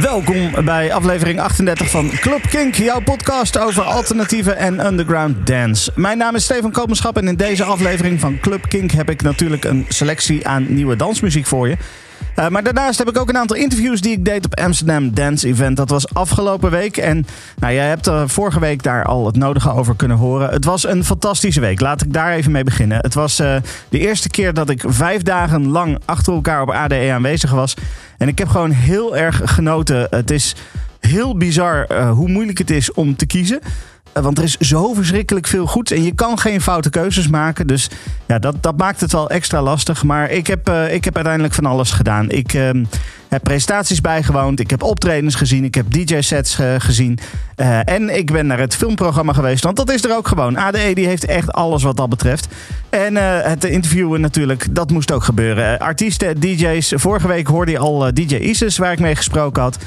Welkom bij aflevering 38 van Club Kink, jouw podcast over alternatieve en underground dance. Mijn naam is Stefan Kopenschap en in deze aflevering van Club Kink heb ik natuurlijk een selectie aan nieuwe dansmuziek voor je. Uh, maar daarnaast heb ik ook een aantal interviews die ik deed op Amsterdam Dance Event. Dat was afgelopen week. En nou, jij hebt vorige week daar al het nodige over kunnen horen. Het was een fantastische week. Laat ik daar even mee beginnen. Het was uh, de eerste keer dat ik vijf dagen lang achter elkaar op ADE aanwezig was. En ik heb gewoon heel erg genoten. Het is heel bizar uh, hoe moeilijk het is om te kiezen. Uh, want er is zo verschrikkelijk veel goed en je kan geen foute keuzes maken. Dus ja, dat, dat maakt het wel extra lastig. Maar ik heb, uh, ik heb uiteindelijk van alles gedaan. Ik ehm, heb presentaties bijgewoond, ik heb optredens gezien, ik heb DJ-sets gezien. en ik ben naar het filmprogramma geweest, want dat is er ook gewoon. ADE die heeft echt alles wat dat betreft. En het interviewen natuurlijk, dat moest ook gebeuren. artiesten, DJ's. Vorige week hoorde je al DJ Isis, waar ik mee gesproken had.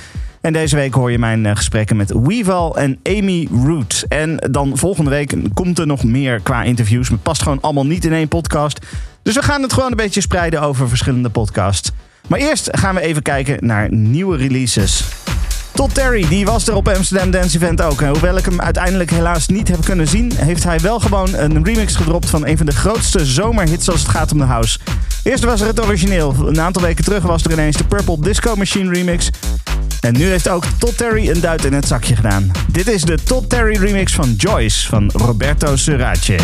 En deze week hoor je mijn uh, gesprekken met Weeval en Amy Root. En dan volgende week komt er nog meer qua interviews. Het past gewoon allemaal niet in één podcast. Dus we gaan het gewoon een beetje spreiden over verschillende podcasts. Maar eerst gaan we even kijken naar nieuwe releases. Todd Terry, die was er op Amsterdam Dance Event ook. En hoewel ik hem uiteindelijk helaas niet heb kunnen zien, heeft hij wel gewoon een remix gedropt van een van de grootste zomerhits als het gaat om de house. Eerst was er het origineel. Een aantal weken terug was er ineens de Purple Disco Machine remix. En nu heeft ook Todd Terry een duit in het zakje gedaan. Dit is de Todd Terry remix van Joyce van Roberto Surace.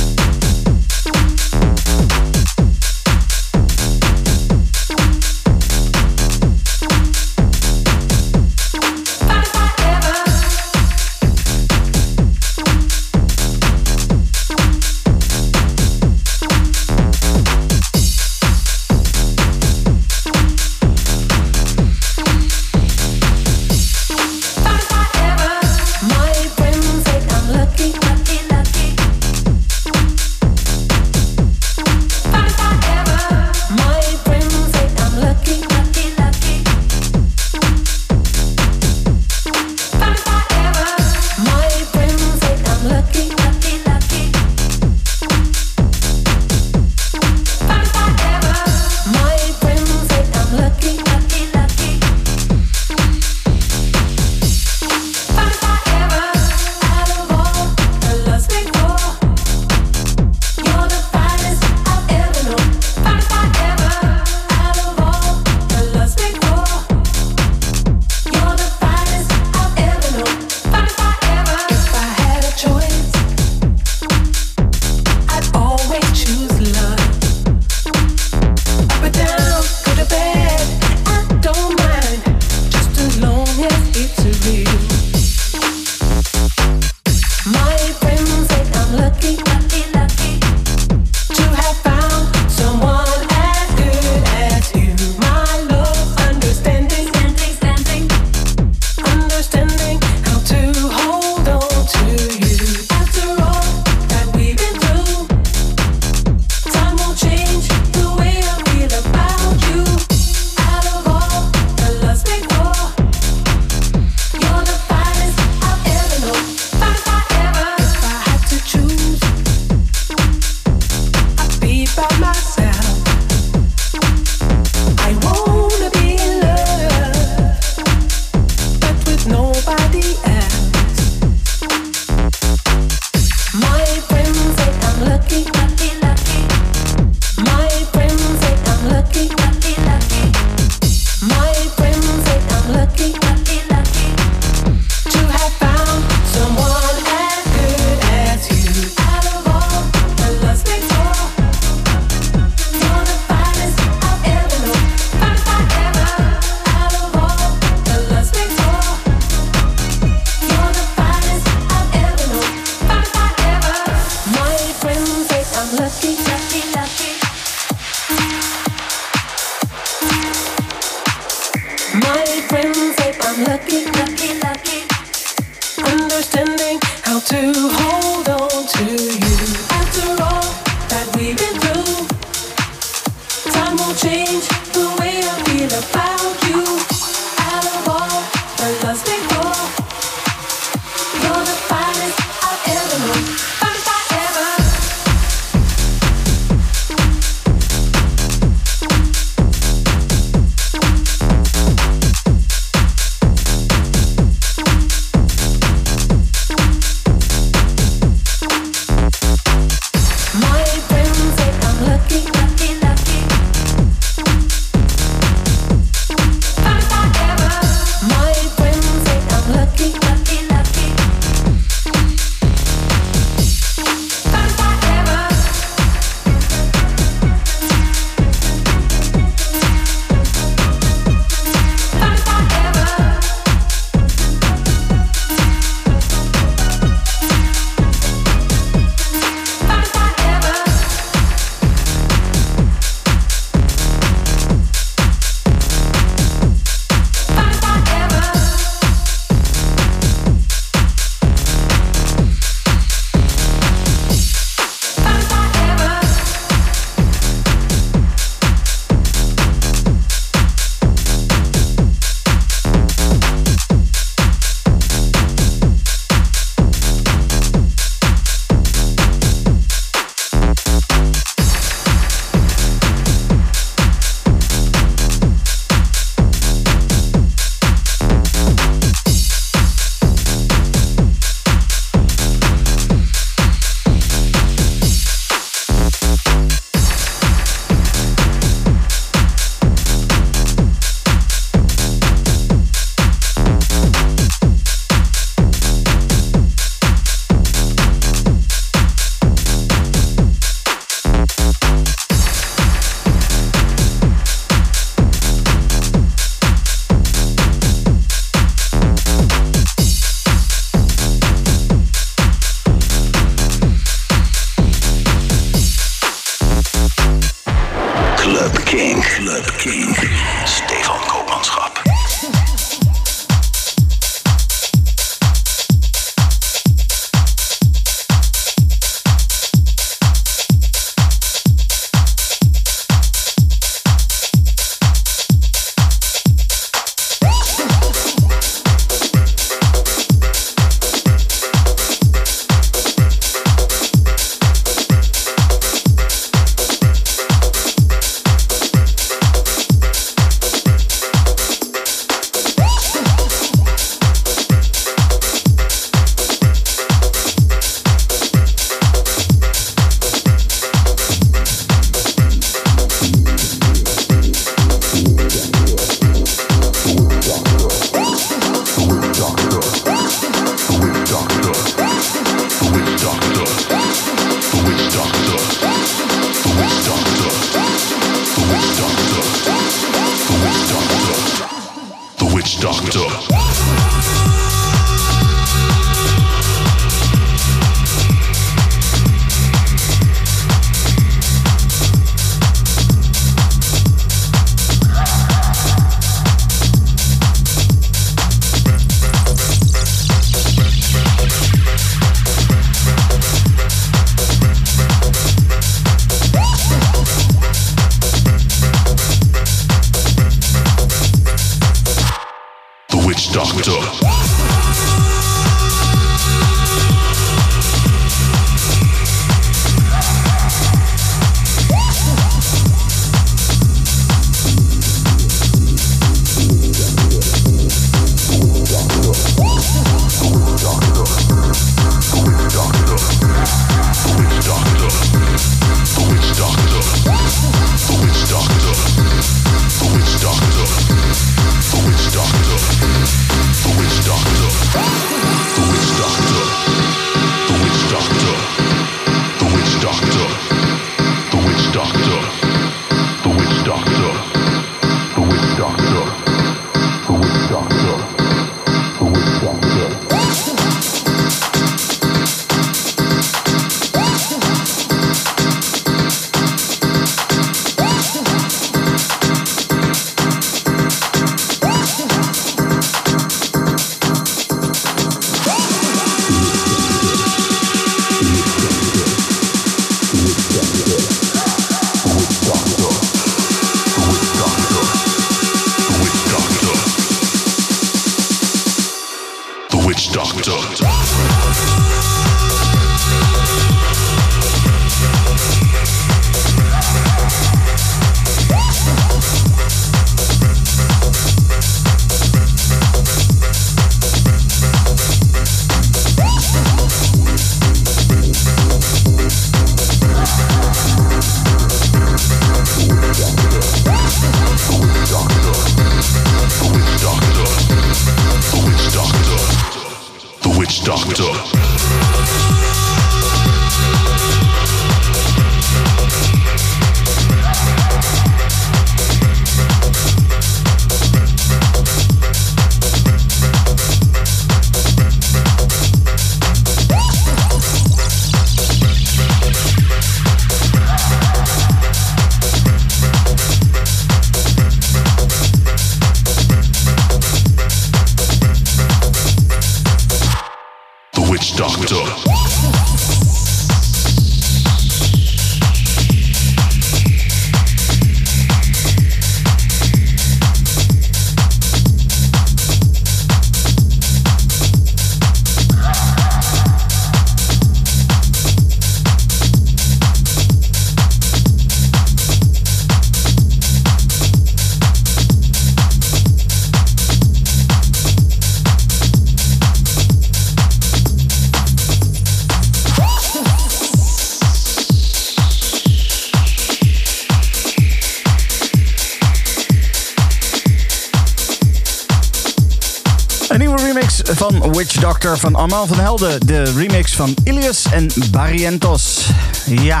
Witch Doctor van Armand van Helden. De remix van Ilias en Barrientos. Ja.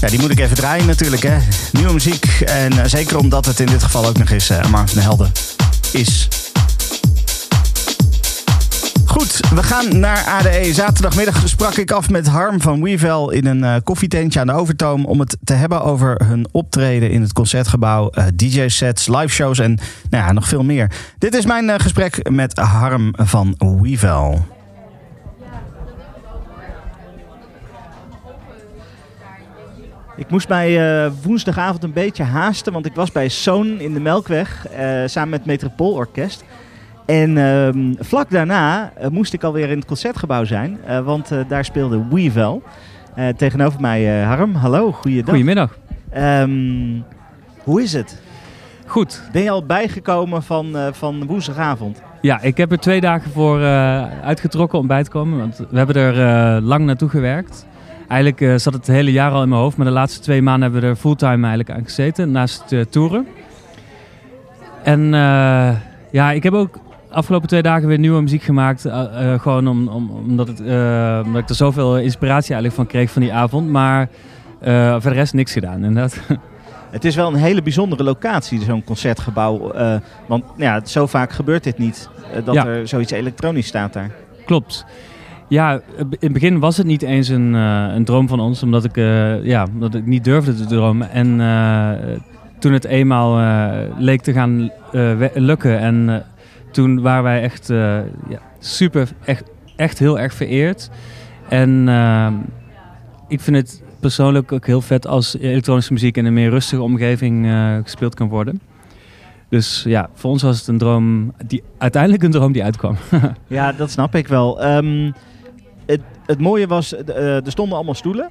Ja, die moet ik even draaien natuurlijk, hè. Nieuwe muziek. En uh, zeker omdat het in dit geval ook nog eens uh, Armand van Helden is. Goed, we gaan naar ADE. Zaterdagmiddag sprak ik af met Harm van Wevel in een uh, koffietentje aan de Overtoom om het te hebben over hun optreden in het concertgebouw, uh, DJ-sets, live-shows en nou ja, nog veel meer. Dit is mijn uh, gesprek met Harm van Wevel. Ik moest mij woensdagavond een beetje haasten, want ik was bij Zoon in de Melkweg samen met Metropool Orkest. En uh, vlak daarna uh, moest ik alweer in het concertgebouw zijn, want daar speelde Wevel. tegenover mij Harm, hallo, goeiedag. Goedemiddag. Um, hoe is het? Goed. Ben je al bijgekomen van, van woensdagavond? Ja, ik heb er twee dagen voor uitgetrokken om bij te komen, want we hebben er lang naartoe gewerkt. Eigenlijk zat het hele jaar al in mijn hoofd, maar de laatste twee maanden hebben we er fulltime eigenlijk aan gezeten, naast toeren. En ja, ik heb ook afgelopen twee dagen weer nieuwe muziek gemaakt. gewoon om, om, omdat, het, omdat ik er zoveel inspiratie eigenlijk van kreeg van die avond. Maar voor de rest niks gedaan, inderdaad. Het is wel een hele bijzondere locatie, zo'n concertgebouw. want ja, zo vaak gebeurt dit niet, dat ja. er zoiets elektronisch staat daar. Klopt. Ja, in het begin was het niet eens een, uh, een droom van ons, omdat ik, uh, ja, omdat ik niet durfde te dromen. En uh, toen het eenmaal leek te gaan lukken, en toen waren wij echt ja, super, echt, echt heel erg vereerd. En ik vind het persoonlijk ook heel vet als elektronische muziek in een meer rustige omgeving gespeeld kan worden. Dus ja, voor ons was het een droom, die, uiteindelijk een droom die uitkwam. ja, dat snap ik wel. Um, het, het mooie was, uh, er stonden allemaal stoelen.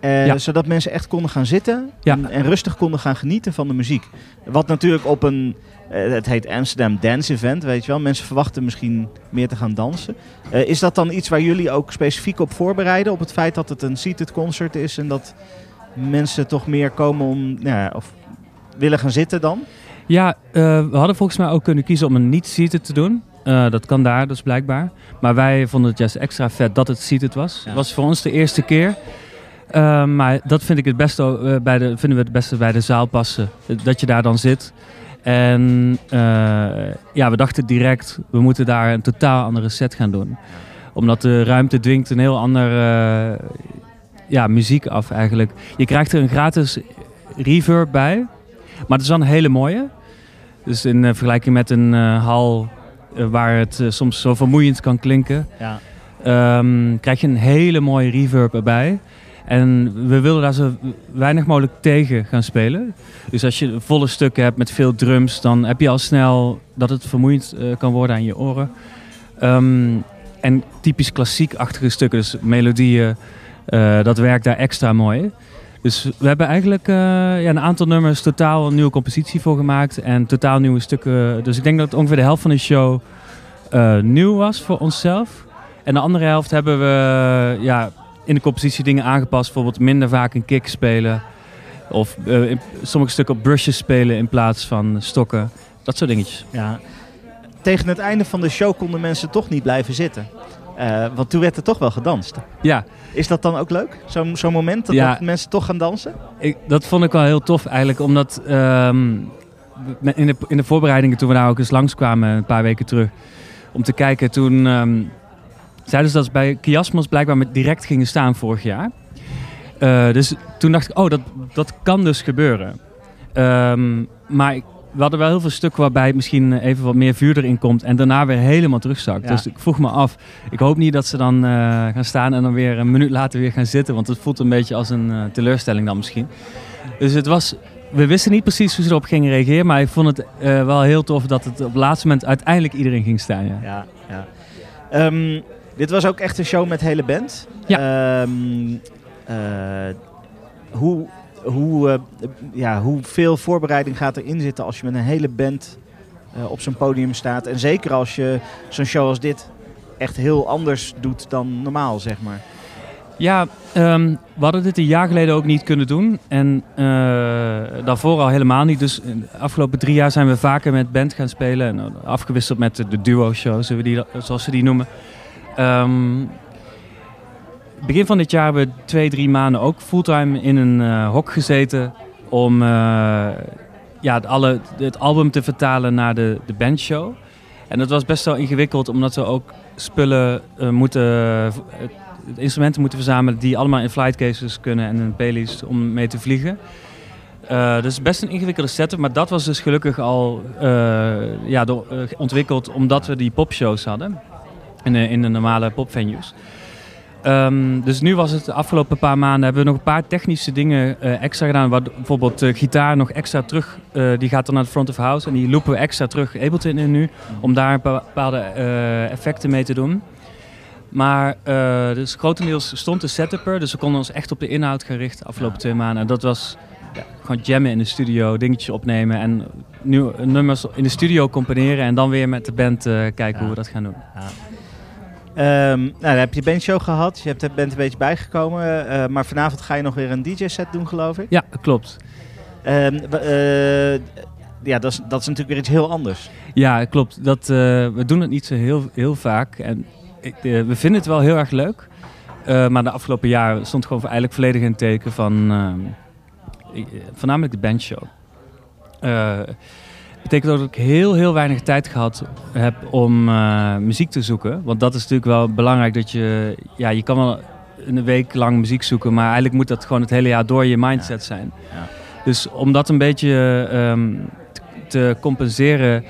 Uh, ja. Zodat mensen echt konden gaan zitten ja. en, rustig konden gaan genieten van de muziek. Wat natuurlijk op een, het heet Amsterdam Dance Event, weet je wel. Mensen verwachten misschien meer te gaan dansen. Uh, is dat dan iets waar jullie ook specifiek op voorbereiden? Op het feit dat het een seated concert is en dat mensen toch meer komen om, nou, of willen gaan zitten dan? Ja, we hadden volgens mij ook kunnen kiezen om een niet-seated te doen. Uh, dat kan daar dus blijkbaar. Maar wij vonden het juist extra vet dat het seated was. Het was voor ons de eerste keer. Maar dat vind ik het beste, bij de, vinden we het beste bij de zaal passen. Dat je daar dan zit. En ja, we dachten direct, we moeten daar een totaal andere set gaan doen. Omdat de ruimte dwingt een heel ander ja, muziek af eigenlijk. Je krijgt er een gratis reverb bij. Maar het is dan een hele mooie. Dus in vergelijking met een hal eh, waar het eh, soms zo vermoeiend kan klinken, ja. um, krijg je een hele mooie reverb erbij. En we wilden daar zo weinig mogelijk tegen gaan spelen. Dus als je volle stukken hebt met veel drums, dan heb je al snel dat het vermoeiend uh, kan worden aan je oren. Um, en typisch klassiek-achtige stukken, dus melodieën, uh, dat werkt daar extra mooi. Dus we hebben eigenlijk uh, ja, een aantal nummers totaal een nieuwe compositie voor gemaakt. En totaal nieuwe stukken. Dus ik denk dat ongeveer de helft van de show nieuw was voor onszelf. En de andere helft hebben we ja, in de compositie dingen aangepast. Bijvoorbeeld minder vaak een kick spelen. Of uh, in sommige stukken op brushes spelen in plaats van stokken. Dat soort dingetjes. Ja. Tegen het einde van de show konden mensen toch niet blijven zitten. Uh, want toen werd er toch wel gedanst. Ja. Is dat dan ook leuk? Zo'n zo moment dat, ja. dat, mensen toch gaan dansen? Ik, dat vond ik wel heel tof eigenlijk. Omdat um, in, de, in de voorbereidingen toen we daar ook eens langskwamen een paar weken terug. Om te kijken toen... Um, zeiden ze dat ze bij Kiasmos blijkbaar met direct gingen staan vorig jaar. Uh, dus toen dacht ik, oh dat, dat kan dus gebeuren. Um, maar ik, we hadden wel heel veel stukken waarbij misschien even wat meer vuur erin komt en daarna weer helemaal terugzakt. Ja. Dus ik vroeg me af, ik hoop niet dat ze dan uh, gaan staan en dan weer een minuut later weer gaan zitten, want het voelt een beetje als een uh, teleurstelling dan misschien. Dus het was, we wisten niet precies hoe ze erop gingen reageren, maar ik vond het wel heel tof dat het op het laatste moment uiteindelijk iedereen ging staan. Ja, ja. ja. Um, dit was ook echt een show met hele band. Ja. Um, hoe hoe, uh, ja, hoeveel voorbereiding gaat erin zitten als je met een hele band uh, op zo'n podium staat? En zeker als je zo'n show als dit echt heel anders doet dan normaal, zeg maar. Ja, um, we hadden dit een jaar geleden ook niet kunnen doen. En daarvoor al helemaal niet. Dus de afgelopen drie jaar zijn we vaker met band gaan spelen. En afgewisseld met de, de duo-show, zoals we die noemen. Um, begin van dit jaar hebben we twee, drie maanden ook fulltime in een uh, hok gezeten. Om uh, ja, het, alle, het album te vertalen naar de, de bandshow. En dat was best wel ingewikkeld, omdat we ook spullen uh, moeten, instrumenten moeten verzamelen die allemaal in flight cases kunnen en in pelies om mee te vliegen. Uh, dus best een ingewikkelde setup, maar dat was dus gelukkig al ja, door, ontwikkeld omdat we die popshows hadden in de, in de normale popvenues. Um, dus nu was het de afgelopen paar maanden hebben we nog een paar technische dingen uh, extra gedaan. Waar bijvoorbeeld de gitaar nog extra terug, uh, die gaat dan naar de front of house en die loopen we extra terug Ableton in nu. Om daar bepaalde uh, effecten mee te doen. Maar dus grotendeels stond de setup er, dus we konden ons echt op de inhoud gaan richten de afgelopen twee maanden. En dat was ja, gewoon jammen in de studio, dingetjes opnemen en nu nummers in de studio componeren en dan weer met de band kijken ja. hoe we dat gaan doen. Ja. Um, nou, dan heb je bandshow gehad. Je hebt, bent een beetje bijgekomen. Uh, maar vanavond ga je nog weer een DJ-set doen, geloof ik? Ja, klopt. Um, uh, ja, dat is, dat is natuurlijk weer iets heel anders. Ja, klopt. Dat, uh, we doen het niet zo heel, heel vaak. En ik, we vinden het wel heel erg leuk. maar de afgelopen jaren stond gewoon eigenlijk volledig in het teken van... Ehm, voornamelijk de bandshow betekent ook dat ik heel, heel weinig tijd gehad heb om uh, muziek te zoeken. Want dat is natuurlijk wel belangrijk dat je... Ja, je kan wel een week lang muziek zoeken, maar eigenlijk moet dat gewoon het hele jaar door je mindset zijn. Ja. Dus om dat een beetje um, te compenseren,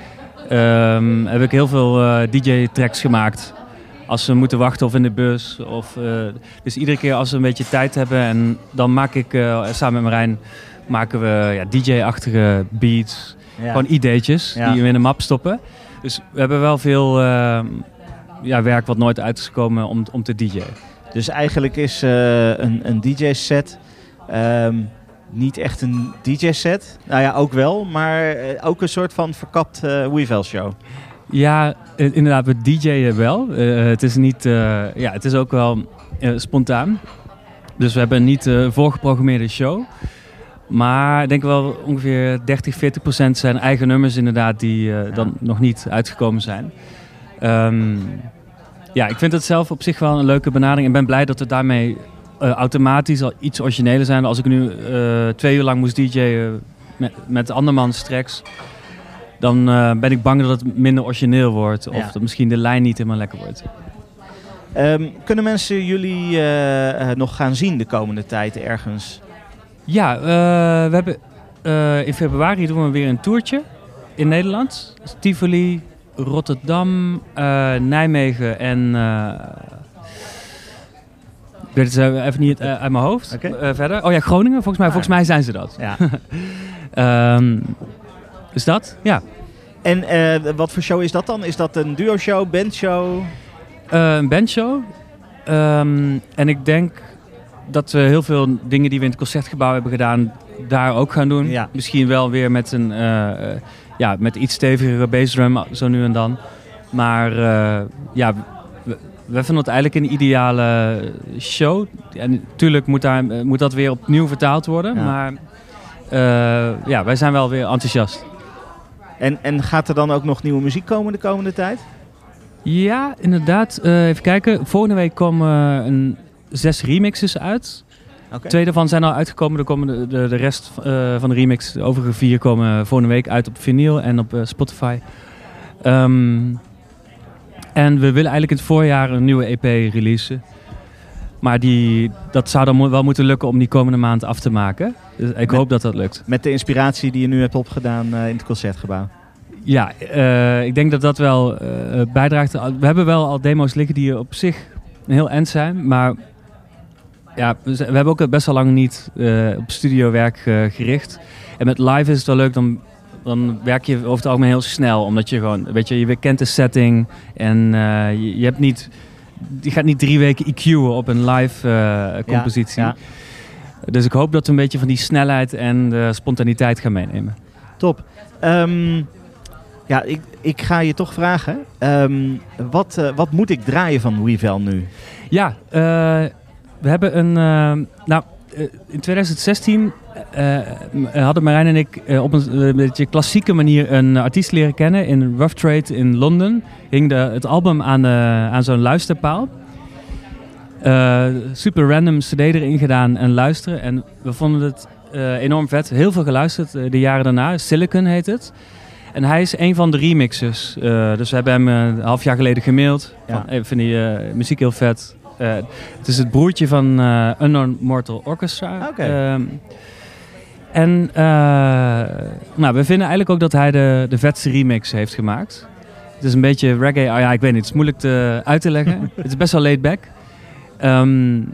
um, heb ik heel veel uh, eh, DJ-tracks gemaakt. Als we moeten wachten of in de bus. Of, uh, dus iedere keer als we een beetje tijd hebben, en dan maak ik samen met Marijn maken we ja, DJ-achtige beats. Gewoon ideetjes die we in de map stoppen. Dus we hebben wel veel uh, ja, werk wat nooit uit is gekomen om, om te DJ'en. Dus eigenlijk is uh, een, een DJ-set um, niet echt een DJ-set. Nou ja, ook wel, maar eh, ook een soort van verkapt uh, Weevil-show. Ja, inderdaad, we DJ'en wel. het is niet, ja, het is ook wel spontaan. Dus we hebben een niet voorgeprogrammeerde show. Maar ik denk wel ongeveer 30, 40 procent zijn eigen nummers inderdaad die uh, dan nog niet uitgekomen zijn. Um, ja, ik vind het zelf op zich wel een leuke benadering. En ben blij dat we daarmee uh, automatisch al iets origineler zijn. Als ik nu uh, twee uur lang moest DJ'en met, met andermans tracks... dan ben ik bang dat het minder origineel wordt. Of ja. dat misschien de lijn niet helemaal lekker wordt. Um, kunnen mensen jullie nog gaan zien de komende tijd ergens? Ja, uh, we hebben uh, in februari doen we weer een toertje in Nederland. Tivoli, Rotterdam, uh, Nijmegen en... ik weet het even niet uit mijn hoofd. Okay. verder. Oh ja, Groningen. Volgens mij, ah, volgens mij zijn ze dat. Ja. um, is dat? Ja. En wat voor show is dat dan? Is dat een duo-show, bandshow? een bandshow. Um, en ik denk dat we heel veel dingen die we in het concertgebouw hebben gedaan, daar ook gaan doen. Ja. Misschien wel weer met een uh, ja, met iets stevigere bassdrum, zo nu en dan. Maar uh, ja, we, we, vinden het eigenlijk een ideale show. En natuurlijk moet, daar, moet dat weer opnieuw vertaald worden. Ja. Maar ja, wij zijn wel weer enthousiast. En, en gaat er dan ook nog nieuwe muziek komen de komende tijd? Ja, inderdaad. even kijken. Volgende week komen een zes remixes uit. Okay. Twee daarvan zijn al uitgekomen. Er komen de, de, de rest uh, van de remix, de overige vier, komen volgende week uit op vinyl en op uh, Spotify. Um, en we willen eigenlijk in het voorjaar een nieuwe EP releasen. Maar die, dat zou dan wel moeten lukken om die komende maand af te maken. Dus ik met, hoop dat dat lukt. Met de inspiratie die je nu hebt opgedaan uh, in het concertgebouw? Ja, ik denk dat dat wel bijdraagt. We hebben wel al demo's liggen die op zich een heel end zijn. Maar ja, we, hebben ook best wel lang niet uh, op studiowerk uh, gericht. En met live is het wel leuk, dan, dan werk je over het algemeen heel snel. Omdat je gewoon, weet je, je kent de setting en uh, je, je, hebt niet, je gaat niet drie weken EQ'en op een live compositie. Ja, ja. Dus ik hoop dat we een beetje van die snelheid en de spontaniteit gaan meenemen. Top. Um, ja, ik, ik ga je toch vragen. Um, wat, wat moet ik draaien van Wevel nu? Ja, we hebben een. Uh, nou, eh, in 2016 uh, eh, hadden Marijn en ik op een beetje klassieke manier een artiest leren kennen in Rough Trade in Londen. Hing de, het album aan, aan zo'n luisterpaal. super random CD erin gedaan en luisteren. En we vonden het enorm vet. Heel veel geluisterd de jaren daarna. Silicon heet het. En hij is een van de remixers. Uh, dus we hebben hem een half jaar geleden gemaild. Ja. Van, hey, vinden je muziek heel vet. Uh, het is het broertje van uh, Unknown Mortal Orchestra. Oké. Ehm, en nou, we vinden eigenlijk ook dat hij de, de vetste remix heeft gemaakt. Het is een beetje reggae. Oh ja, ik weet niet. Het is moeilijk te, uit te leggen. het is best wel laid back. Um,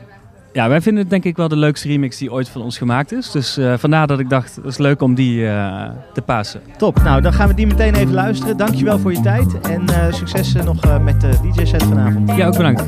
ja, wij vinden het denk ik wel de leukste remix die ooit van ons gemaakt is. Dus uh, vandaar dat ik dacht, het is leuk om die uh, te passen. Top. Nou, dan gaan we die meteen even luisteren. Dankjewel voor je tijd. En uh, succes nog met de DJ-set vanavond. Ja, ook bedankt.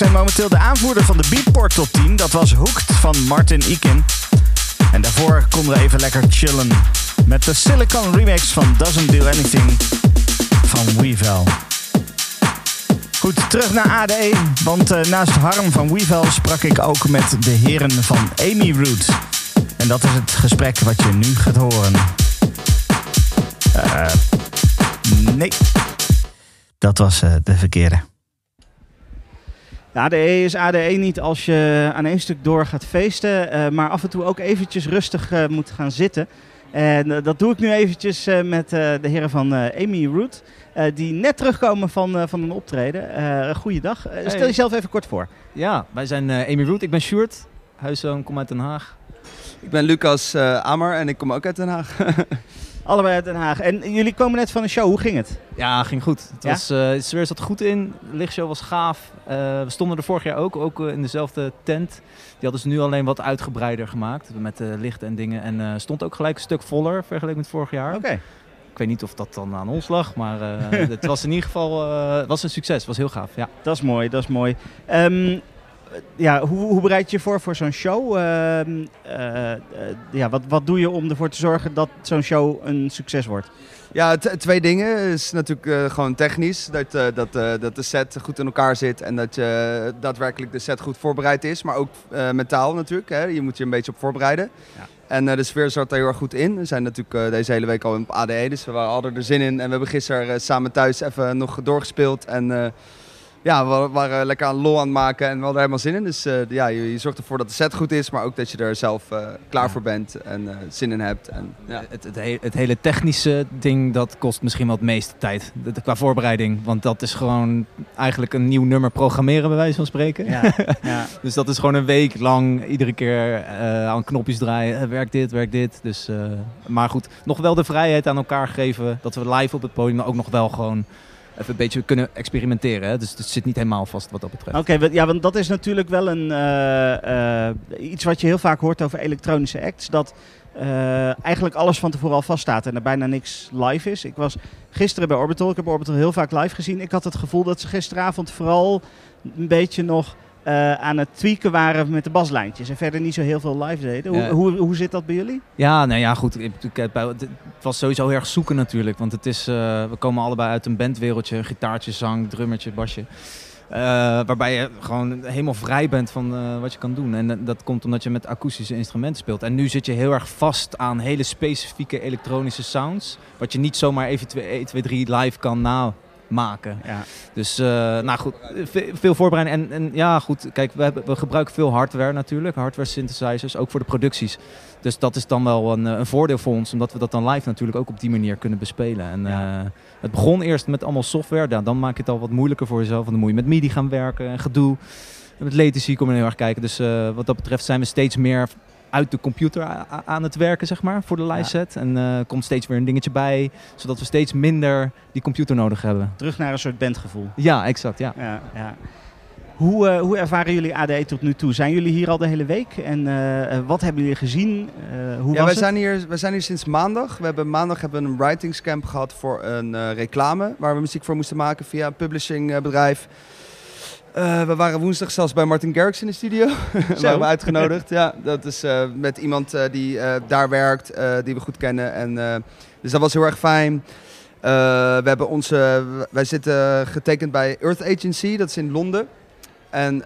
En momenteel de aanvoerder van de Beatport Top 10. Dat was Hooked van Martin Ikin. En daarvoor konden we even lekker chillen met de Silicon remix van Doesn't Do Anything van Weevil. Goed, terug naar ADE, want eh, naast Harm van Weevil sprak ik ook met de heren van Amy Root. En dat is het gesprek wat je nu gaat horen. Eh, nee, dat was eh, de verkeerde. De ADE is ADE niet als je aan één stuk door gaat feesten, eh, maar af en toe ook eventjes rustig eh, moet gaan zitten. En eh, dat doe ik nu eventjes eh, met eh, de heren van eh, Amy Root, eh, die net terugkomen van, eh, van een optreden. Eh goeiedag. Eh, stel Hey. jezelf even kort voor. Ja, wij zijn eh, Amy Root. Ik ben Sjoerd. Huiszoon, kom uit Den Haag. Ik ben Lucas eh Amer en ik kom ook uit Den Haag. Allebei uit Den Haag. En jullie komen net van een show, hoe ging het? Ja, ging goed. Het Ja? was, eh, de sfeer zat goed in. De lichtshow was gaaf. Eh, we stonden er vorig jaar ook, ook eh, in dezelfde tent. Die hadden ze nu alleen wat uitgebreider gemaakt. Met uh, licht en dingen. En eh, stond ook gelijk een stuk voller vergeleken met vorig jaar. Oké. Ik weet niet of dat dan aan ons lag. Maar eh, het was in ieder geval eh, was een succes. Het was heel gaaf. Ja. Dat is mooi, dat is mooi. Ehm, ja, hoe, hoe bereid je je voor voor zo'n show? Ehm, eh, eh, ja, wat, wat doe je om ervoor te zorgen dat zo'n show een succes wordt? Ja, t- twee dingen. is natuurlijk eh, gewoon technisch. Dat, eh, dat, eh, dat de set goed in elkaar zit en dat je daadwerkelijk de set goed voorbereid is. Maar ook eh, mentaal natuurlijk. Hè. Je moet je een beetje op voorbereiden. Ja. En eh, de sfeer zat daar heel erg goed in. We zijn natuurlijk eh, deze hele week al op ADE, dus we hadden er zin in. En we hebben gisteren eh, samen thuis even nog doorgespeeld. En eh, ja, we waren lekker aan lol aan het maken en we hadden er helemaal zin in. Dus eh, ja, je, je zorgt ervoor dat de set goed is, maar ook dat je er zelf eh, klaar Ja. voor bent en eh, zin in hebt. En, ja. Het, het, he- het hele technische ding, dat kost misschien wel het meeste tijd. De- de- qua voorbereiding. Want dat is gewoon eigenlijk een nieuw nummer programmeren, bij wijze van spreken. Ja, ja. Dus dat is gewoon een week lang iedere keer eh, aan knopjes draaien. Eh, werk dit, werk dit. Dus, eh, maar goed, nog wel de vrijheid aan elkaar geven. Dat we live op het podium maar ook nog wel gewoon even een beetje kunnen experimenteren. Hè? Dus het zit niet helemaal vast wat dat betreft. Oké, ja, want dat is natuurlijk wel een, eh, eh, iets wat je heel vaak hoort over elektronische acts. Dat eh, eigenlijk alles van tevoren al vaststaat en er bijna niks live is. Ik was gisteren bij Orbital, ik heb Orbital heel vaak live gezien. Ik had het gevoel dat ze gisteravond vooral een beetje nog eh, aan het tweaken waren met de baslijntjes. En verder niet zo heel veel live deden. Hoe, Ja. hoe, hoe zit dat bij jullie? Ja, nou ja, goed. Ik, ik heb bij- het was sowieso heel erg zoeken natuurlijk. Want het is, eh, we komen allebei uit een bandwereldje. Gitaartje, zang, drummertje, basje. Eh, waarbij je gewoon helemaal vrij bent van eh, wat je kan doen. En eh, dat komt omdat je met akoestische instrumenten speelt. En nu zit je heel erg vast aan hele specifieke elektronische sounds. Wat je niet zomaar even 1, 2, 3 live kan maken. Ja. Dus, eh, nou goed, ve- veel voorbereiding. En, en ja, goed, kijk, we, hebben, we gebruiken veel hardware natuurlijk. Hardware synthesizers, ook voor de producties. Dus dat is dan wel een, eh, een voordeel voor ons, omdat we dat dan live natuurlijk ook op die manier kunnen bespelen. En Ja. eh, het begon eerst met allemaal software. Ja, dan maak je het al wat moeilijker voor jezelf. Want dan moet je met MIDI gaan werken en gedoe. En met latency kom je heel erg kijken. Dus wat dat betreft zijn we steeds meer uit de computer aan het werken, zeg maar, voor de live Ja. set. En eh komt steeds weer een dingetje bij, zodat we steeds minder die computer nodig hebben. Terug naar een soort bandgevoel. Ja, exact, ja. Ja, ja. Hoe, eh, hoe ervaren jullie ADE tot nu toe? Zijn jullie hier al de hele week? En eh, wat hebben jullie gezien? Eh, hoe ja, was wij het? zijn, hier, wij zijn hier sinds maandag. We hebben maandag hebben we een writingscamp gehad voor een eh, reclame waar we muziek voor moesten maken via een publishingbedrijf. Eh we waren woensdag zelfs bij Martin Garrix in de studio. waren we uitgenodigd. ja, dat is eh, met iemand eh, die daar werkt, die we goed kennen. En, dus dat was heel erg fijn. We hebben onze, wij zitten getekend bij Earth Agency, dat is in Londen. En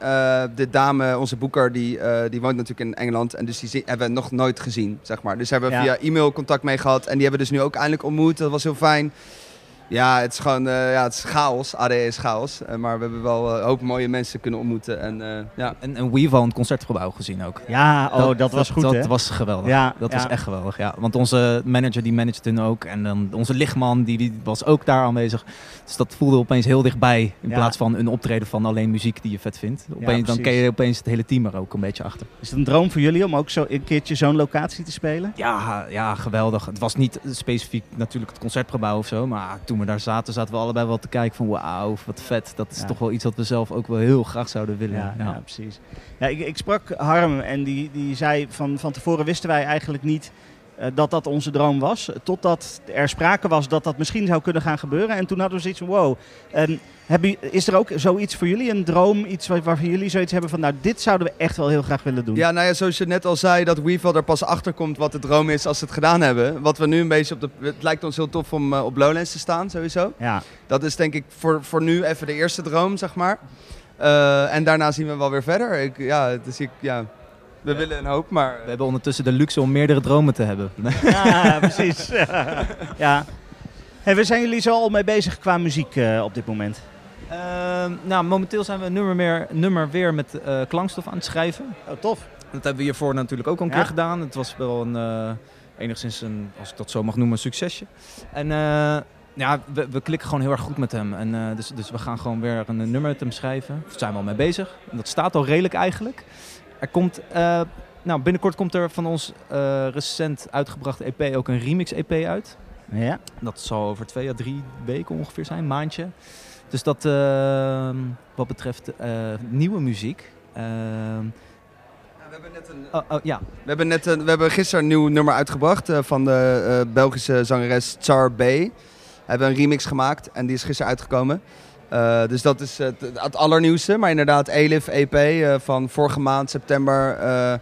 de dame, onze boeker, die, die woont natuurlijk in Engeland. En dus die hebben we nog nooit gezien, zeg maar. Dus daar hebben we Ja. via e-mail contact mee gehad. En die hebben we dus nu ook eindelijk ontmoet. Dat was heel fijn. Ja, het is gewoon eh, ja, het is chaos. ADE is chaos. Eh, maar we hebben wel eh, een hoop mooie mensen kunnen ontmoeten. En eh, ja, En, en een concertgebouw gezien ook. Ja, oh, dat, was goed Dat hè? was geweldig. Ja, dat ja. was echt geweldig, ja. Want onze manager die managed hun ook. En dan onze lichtman die, die was ook daar aanwezig. Dus dat voelde opeens heel dichtbij. In Ja. plaats van een optreden van alleen muziek die je vet vindt. Opeens, dan ken je opeens het hele team er ook een beetje achter. Is het een droom voor jullie om ook zo een keertje zo'n locatie te spelen? Ja, ja, geweldig. Het was niet specifiek natuurlijk het concertgebouw of zo. Maar toen we daar zaten, zaten we allebei wel te kijken van wauw, wat vet. Dat is Ja. toch wel iets wat we zelf ook wel heel graag zouden willen. Ja, ja. precies. Ja, ik, ik sprak Harm en die, die zei van, van tevoren wisten wij eigenlijk niet dat dat onze droom was. Totdat er sprake was dat dat misschien zou kunnen gaan gebeuren. En toen hadden we zoiets van wow. Is er ook zoiets voor jullie, een droom, iets waar- waarvan jullie zoiets hebben van nou dit zouden we echt wel heel graag willen doen? Ja, nou ja, zoals je net al zei, dat Weevil er pas achter komt wat de droom is als ze het gedaan hebben. Wat we nu een beetje op de... Het lijkt ons heel tof om eh, op Lowlands te staan, sowieso. Ja, Dat is denk ik voor, voor nu even de eerste droom, zeg maar. Eh, en daarna zien we wel weer verder. Ik, ja, dus ik, ja, we willen een hoop, maar... We hebben ondertussen de luxe om meerdere dromen te hebben. ja precies. ja. Hey, waar zijn jullie zo al mee bezig qua muziek eh, op dit moment? Ehm, nou, momenteel zijn we een nummer, meer, nummer weer met eh, klankstof aan het schrijven. Oh, tof. Dat hebben we hiervoor natuurlijk ook al een Ja. keer gedaan. Het was wel een, eh, enigszins een, als ik dat zo mag noemen, een succesje. En eh, ja, we, we klikken gewoon heel erg goed met hem. En, eh, dus, dus we gaan gewoon weer een, nummer met hem schrijven. Daar zijn we al mee bezig. En dat staat al redelijk eigenlijk. Er komt, eh, nou, binnenkort komt er van ons eh, recent uitgebrachte EP ook een remix-EP uit. Ja. Dat zal over twee à drie weken ongeveer zijn, een maandje. Dus dat eh, wat betreft eh, nieuwe muziek. we hebben net een... oh, oh, ja, We hebben, net een, we hebben gisteren een nieuw nummer uitgebracht eh, van de eh, Belgische zangeres Char B. We hebben een remix gemaakt en die is gisteren uitgekomen. Eh, dus dat is het, het allernieuwste. Maar inderdaad, Elif EP eh, van vorige maand, september, eh,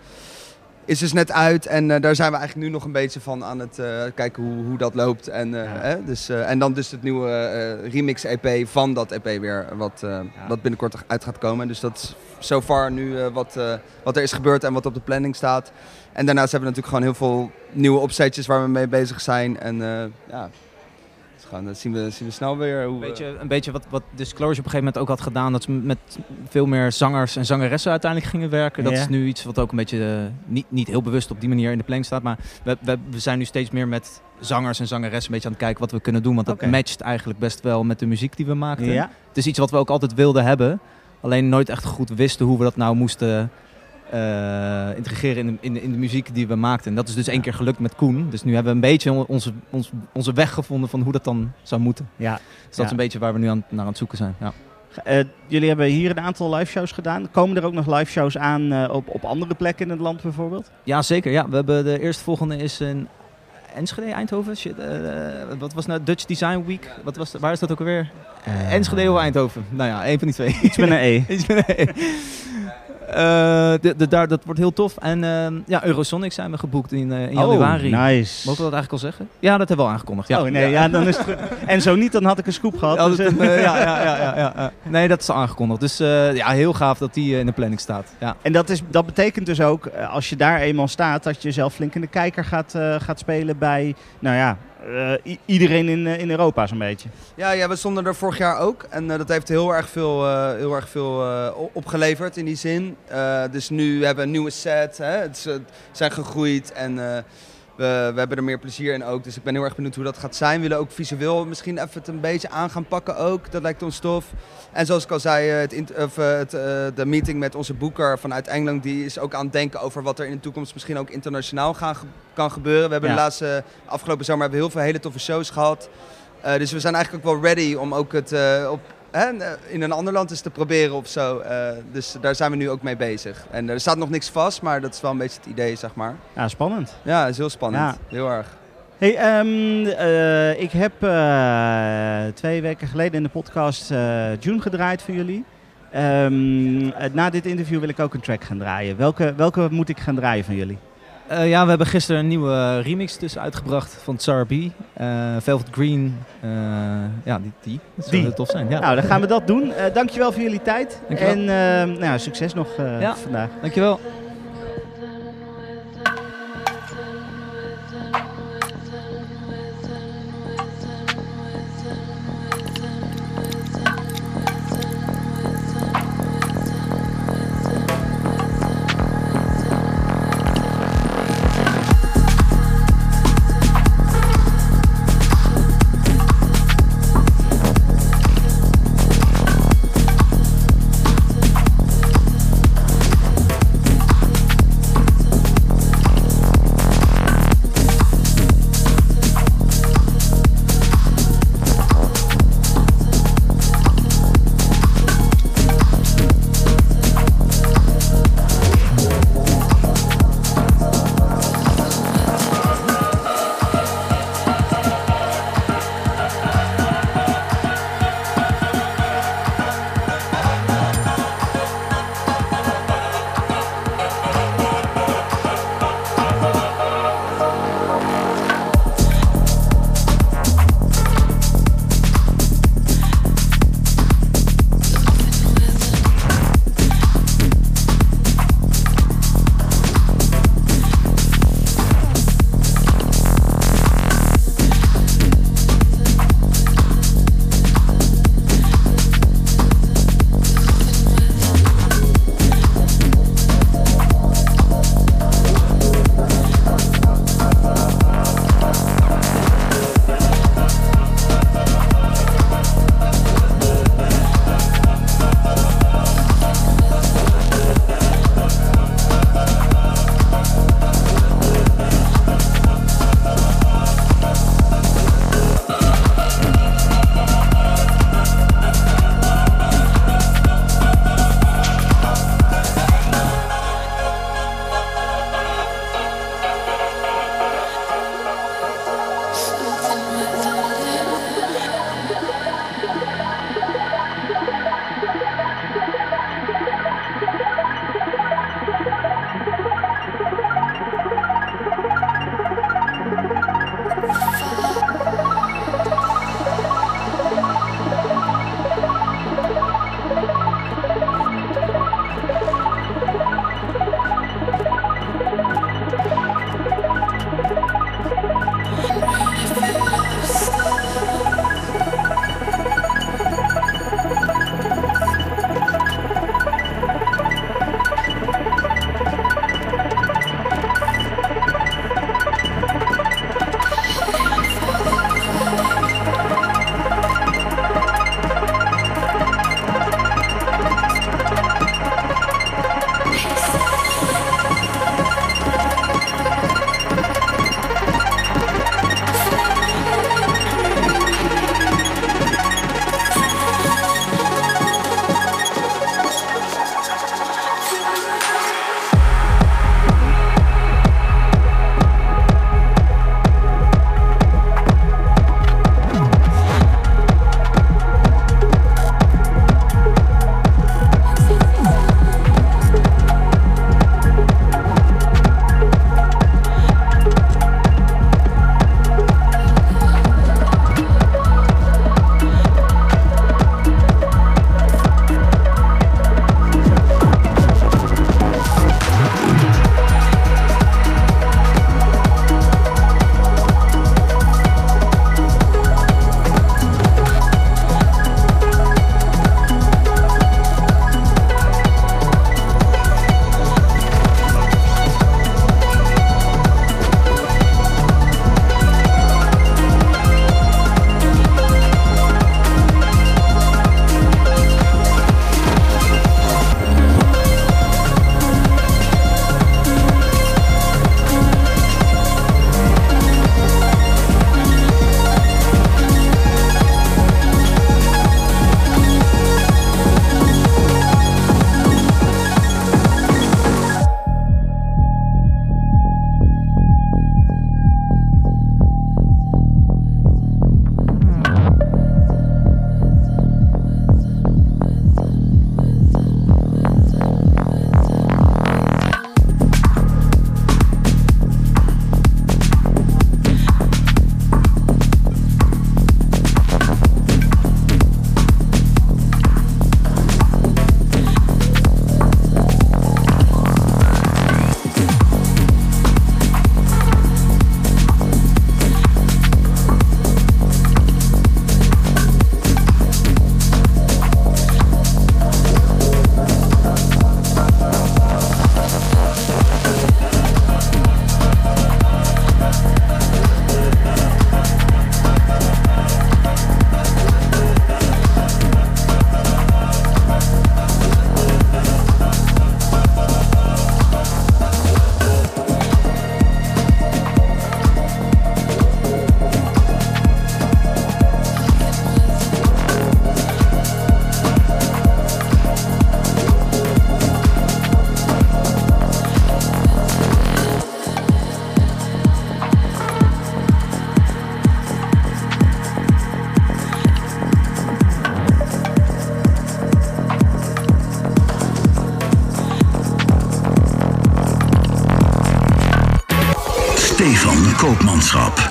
is dus net uit. En eh, daar zijn we eigenlijk nu nog een beetje van aan het eh, kijken hoe, hoe dat loopt. En, eh, Ja. hè, dus, eh, en dan dus het nieuwe eh, remix EP van dat EP weer, wat, eh, wat binnenkort uit gaat komen. Dus dat is so far nu eh, wat, eh, wat er is gebeurd en wat op de planning staat. En daarnaast hebben we natuurlijk gewoon heel veel nieuwe opzetjes waar we mee bezig zijn. En eh, ja, dat zien, we, zien we snel weer hoe beetje, een beetje wat, wat Disclosure op een gegeven moment ook had gedaan. Dat ze met veel meer zangers en zangeressen uiteindelijk gingen werken. Dat Ja. is nu iets wat ook een beetje eh, niet, niet heel bewust op die manier in de planning staat. Maar we, we, we zijn nu steeds meer met zangers en zangeressen een beetje aan het kijken wat we kunnen doen. Want dat matcht eigenlijk best wel met de muziek die we maakten. Ja. Het is iets wat we ook altijd wilden hebben. Alleen nooit echt goed wisten hoe we dat nou moesten eh, integreren in de, in, de, in de muziek die we maakten. En dat is dus één keer gelukt met Koen. Dus nu hebben we een beetje on- onze, onze weg gevonden van hoe dat dan zou moeten. ja. Dus dat Ja. is een beetje waar we nu aan, naar aan het zoeken zijn. Ja. Eh, jullie hebben hier een aantal live shows gedaan. Komen er ook nog live shows aan eh, op, op andere plekken in het land bijvoorbeeld? ja, zeker. Ja. We hebben de eerstvolgende is in Enschede, Eindhoven. Shit, wat was nou Dutch Design Week? Wat was, waar is dat ook alweer? Enschede of Eindhoven? Nou ja, één van die twee. Iets met een E. Iets met een E. Eh, de, de, daar, dat wordt heel tof. En ehm, ja, Eurosonic zijn we geboekt in, eh, in januari. Oh, nice. Mogen we dat eigenlijk al zeggen? Ja, dat hebben we al aangekondigd. Ja. Oh nee, ja. dan is het. En zo niet, dan had ik een scoop gehad. Ja, dus, eh, ja, ja, ja, ja. Nee, dat is al aangekondigd. Dus ja, heel gaaf dat die in de planning staat. Ja. En dat, is, dat betekent dus ook, als je daar eenmaal staat, dat je zelf flink in de kijker gaat, gaat spelen bij, nou ja, eh, iedereen in, eh, in Europa zo'n beetje. Ja, ja, we stonden er vorig jaar ook. En eh, dat heeft heel erg veel, heel erg veel opgeleverd in die zin. Dus nu hebben we een nieuwe set. Hè? Het zijn gegroeid en we, we hebben er meer plezier in ook. Dus ik ben heel erg benieuwd hoe dat gaat zijn. We willen ook visueel misschien even het een beetje aan gaan pakken ook. Dat lijkt ons tof. En zoals ik al zei, eh, het, of, eh, het, eh, de meeting met onze boeker vanuit Engeland... die is ook aan het denken over wat er in de toekomst misschien ook internationaal gaan, kan gebeuren. We hebben Ja. de laatste, afgelopen zomer hebben we heel veel hele toffe shows gehad. Eh, dus we zijn eigenlijk ook wel ready om ook het op, hè, in een ander land eens te proberen of zo. Eh, dus daar zijn we nu ook mee bezig. En er staat nog niks vast, maar dat is wel een beetje het idee, zeg maar. Ja, spannend. Ja, is heel spannend. Ja. Heel erg. Hey, ehm, eh, ik heb eh, twee weken geleden in de podcast eh, June gedraaid voor jullie. Ehm, eh, na dit interview wil ik ook een track gaan draaien. Welke, welke moet ik gaan draaien van jullie? Eh, ja, we hebben gisteren een nieuwe remix dus uitgebracht van Tsar B. Eh, Velvet Green. eh, ja, die. die. Dat zou Die. tof zijn. Ja. Nou, dan gaan we dat doen. Dankjewel voor jullie tijd. Dankjewel. En nou, succes nog Ja. vandaag. Dankjewel. Top.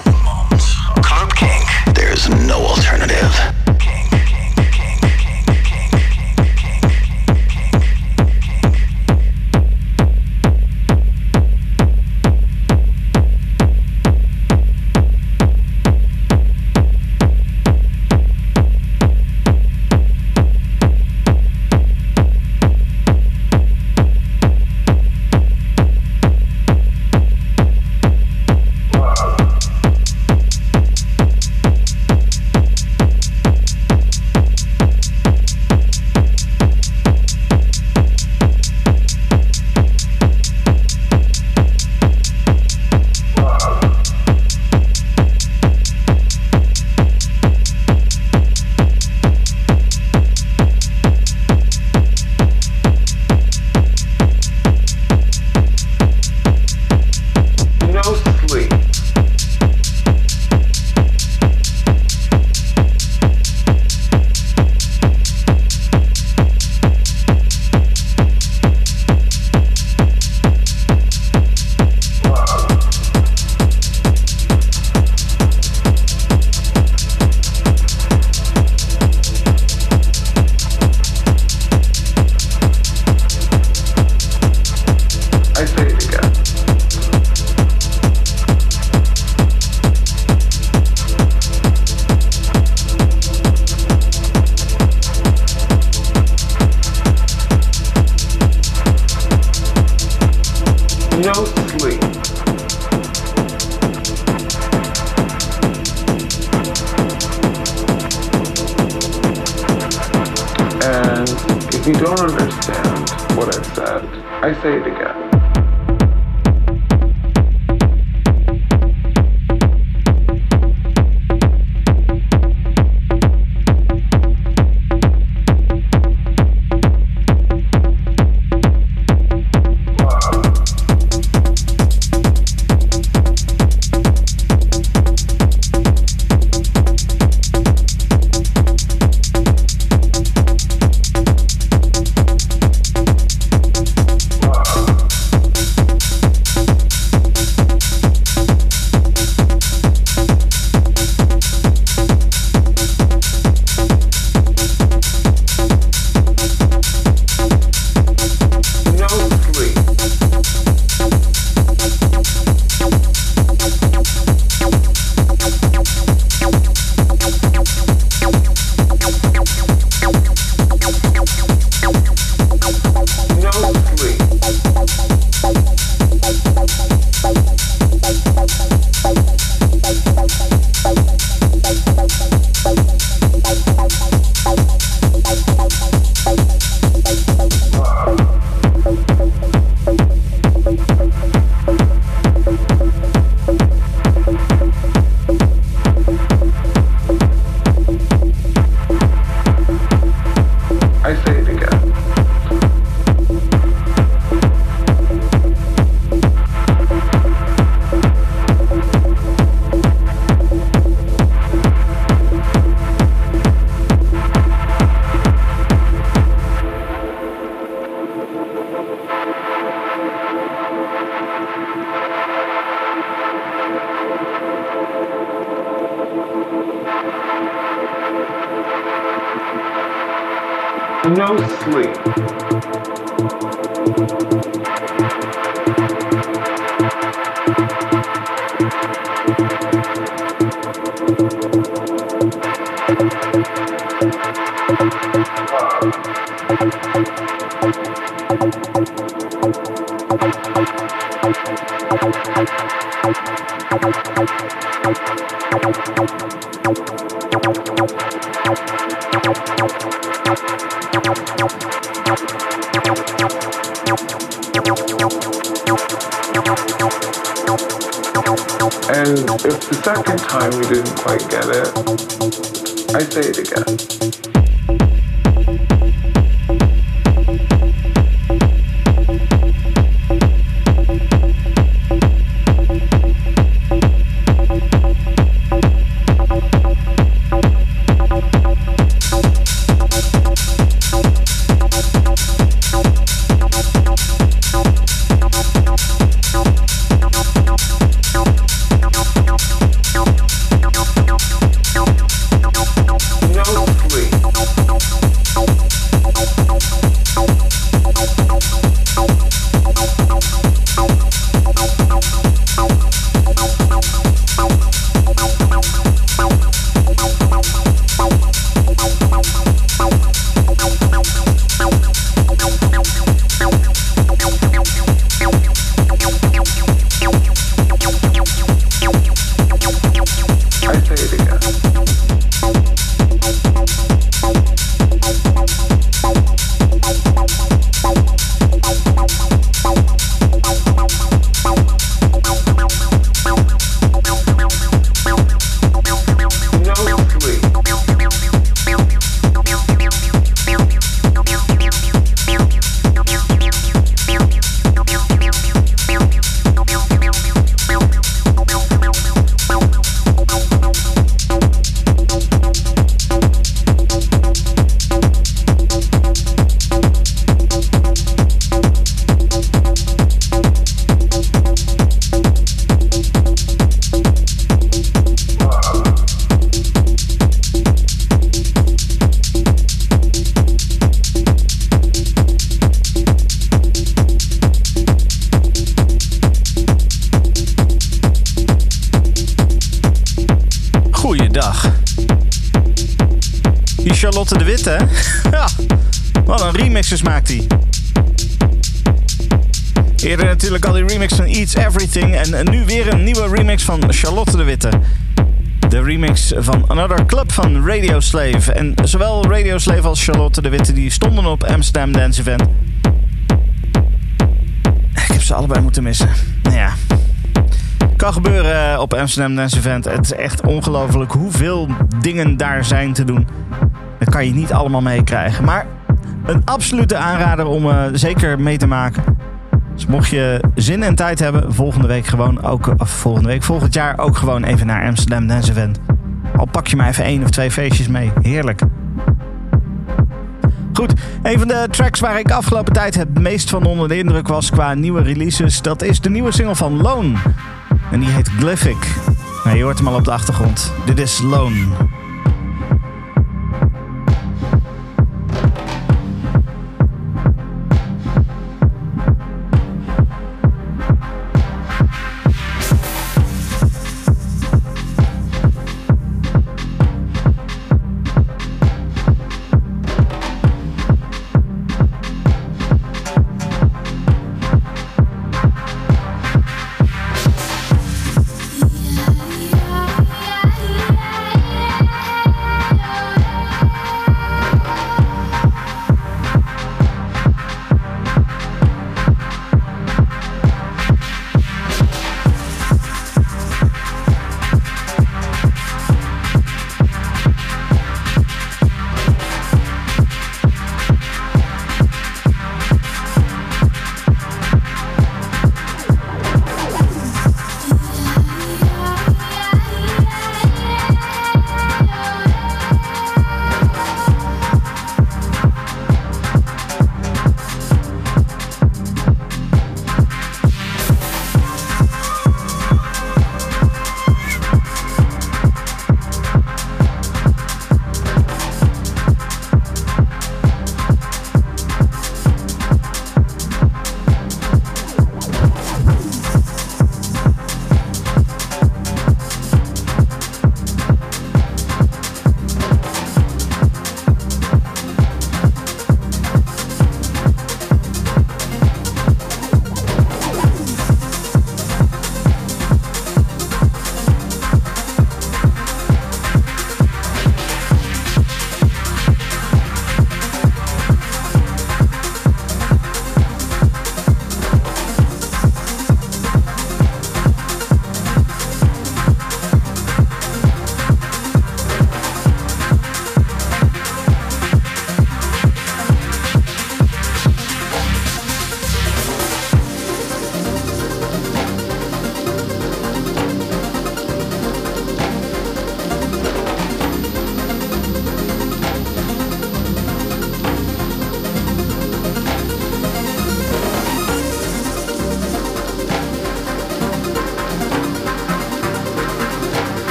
And it's the second time we didn't quite get it. En zowel Radio als Charlotte de Witte die stonden op Amsterdam Dance Event. Ik heb ze allebei moeten missen. Nou ja. Kan gebeuren eh, op Amsterdam Dance Event. Het is echt ongelooflijk hoeveel dingen daar zijn te doen. Dat kan je niet allemaal meekrijgen. Maar een absolute aanrader om eh, zeker mee te maken. Dus mocht je zin en tijd hebben, volgende week gewoon ook, of volgende week, volgend jaar ook gewoon even naar Amsterdam Dance Event. Al pak je maar even één of twee feestjes mee. Heerlijk. Goed, een van de tracks waar ik afgelopen tijd het meest van onder de indruk was qua nieuwe releases, dat is de nieuwe single van Lone. En die heet Glyphic. Nou, je hoort hem al op de achtergrond. Dit is Lone.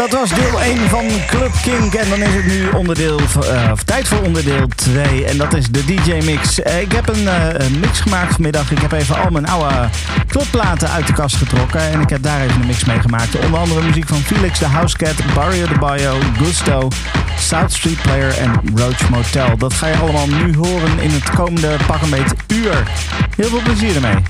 Dat was deel 1 van Club Kink. En dan is het nu onderdeel, of tijd voor onderdeel 2. En dat is de DJ-mix. Eh, ik heb een, eh, een mix gemaakt vanmiddag. Ik heb even al mijn oude clubplaten uit de kast getrokken. En ik heb daar even een mix mee gemaakt. Onder andere muziek van Felix the Housecat, Barrio de Bayo, Gusto, South Street Player en Roach Motel. Dat ga je allemaal nu horen in het komende pak een uur. Heel veel plezier ermee.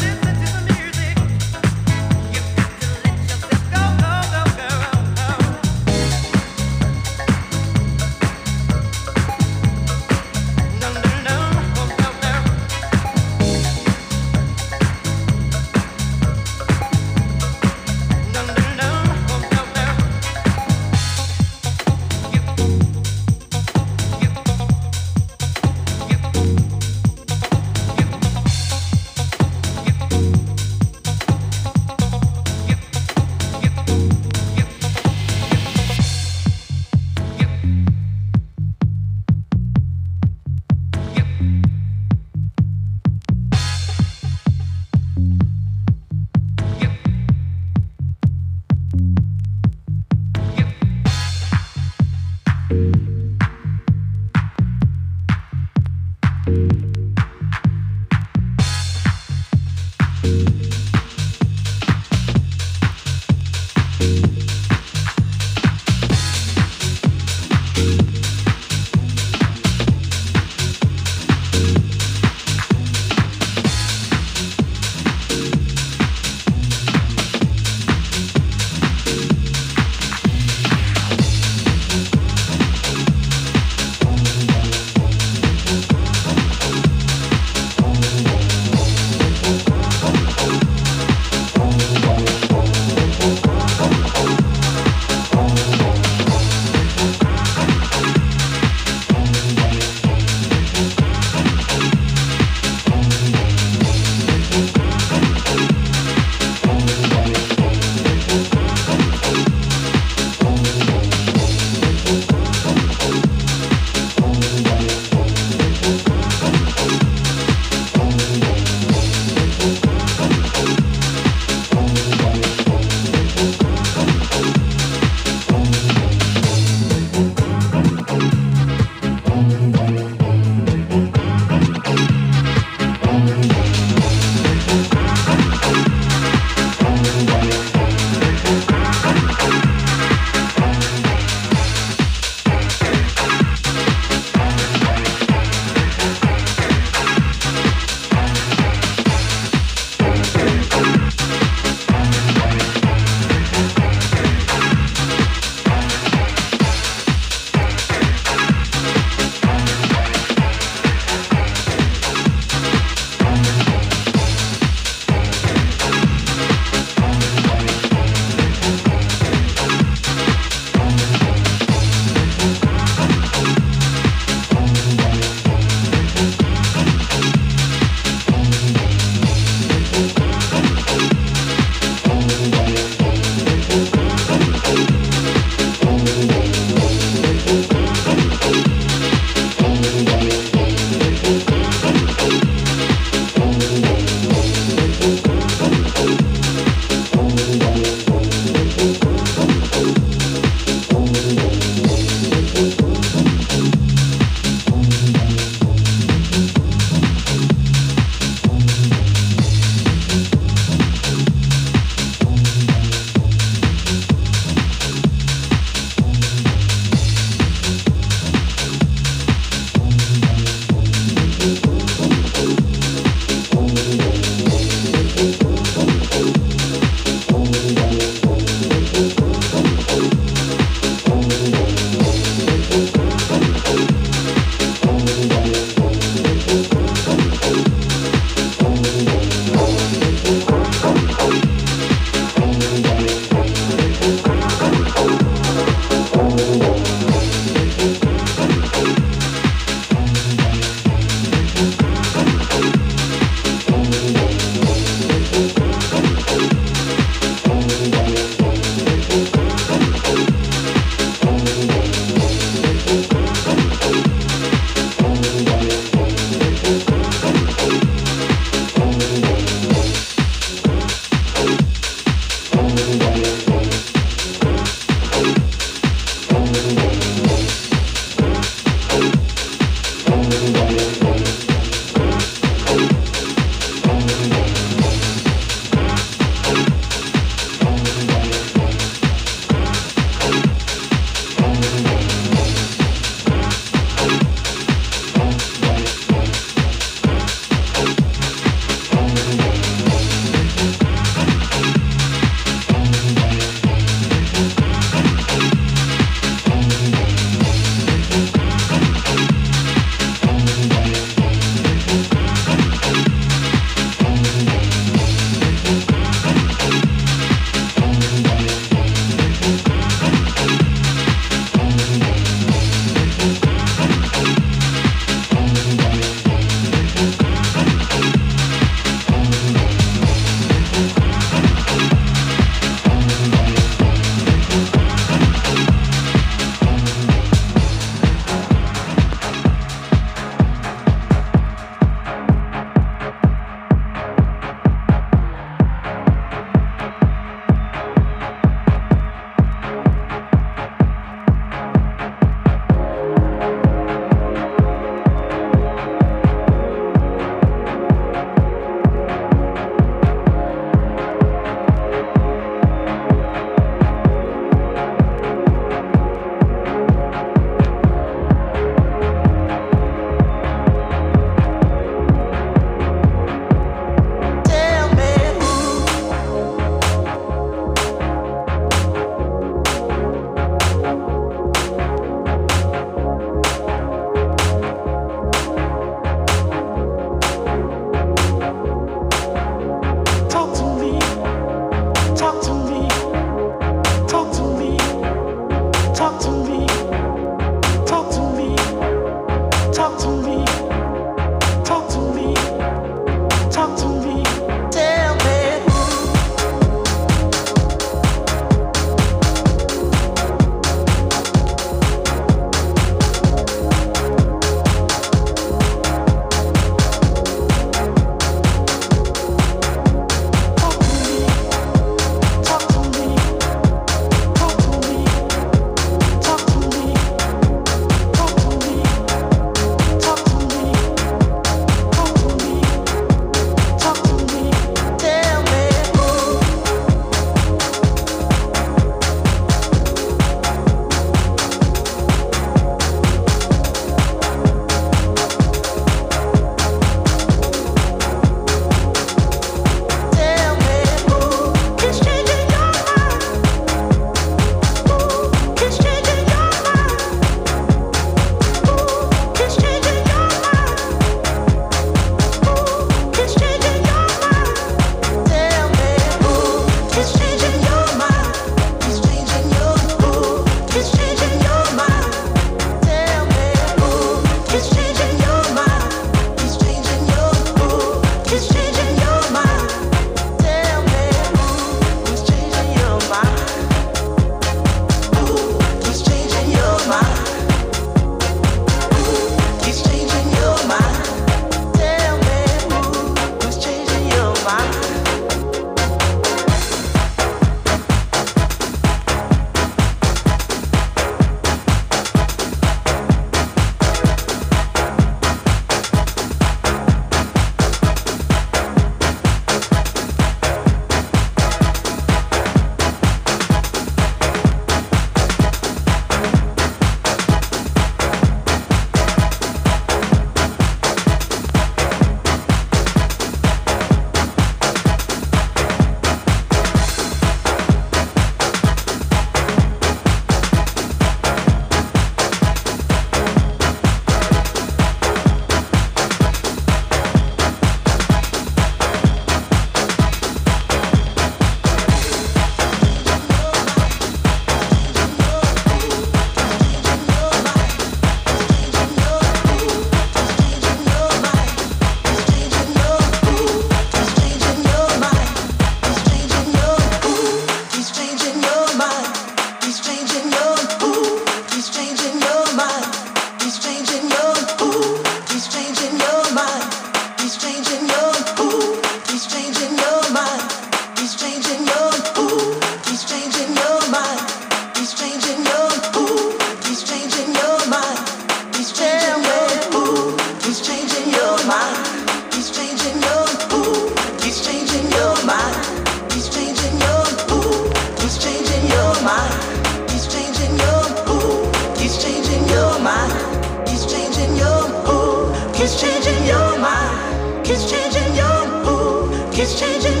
Keeps changing your mind, keeps changing your mood, keeps changing.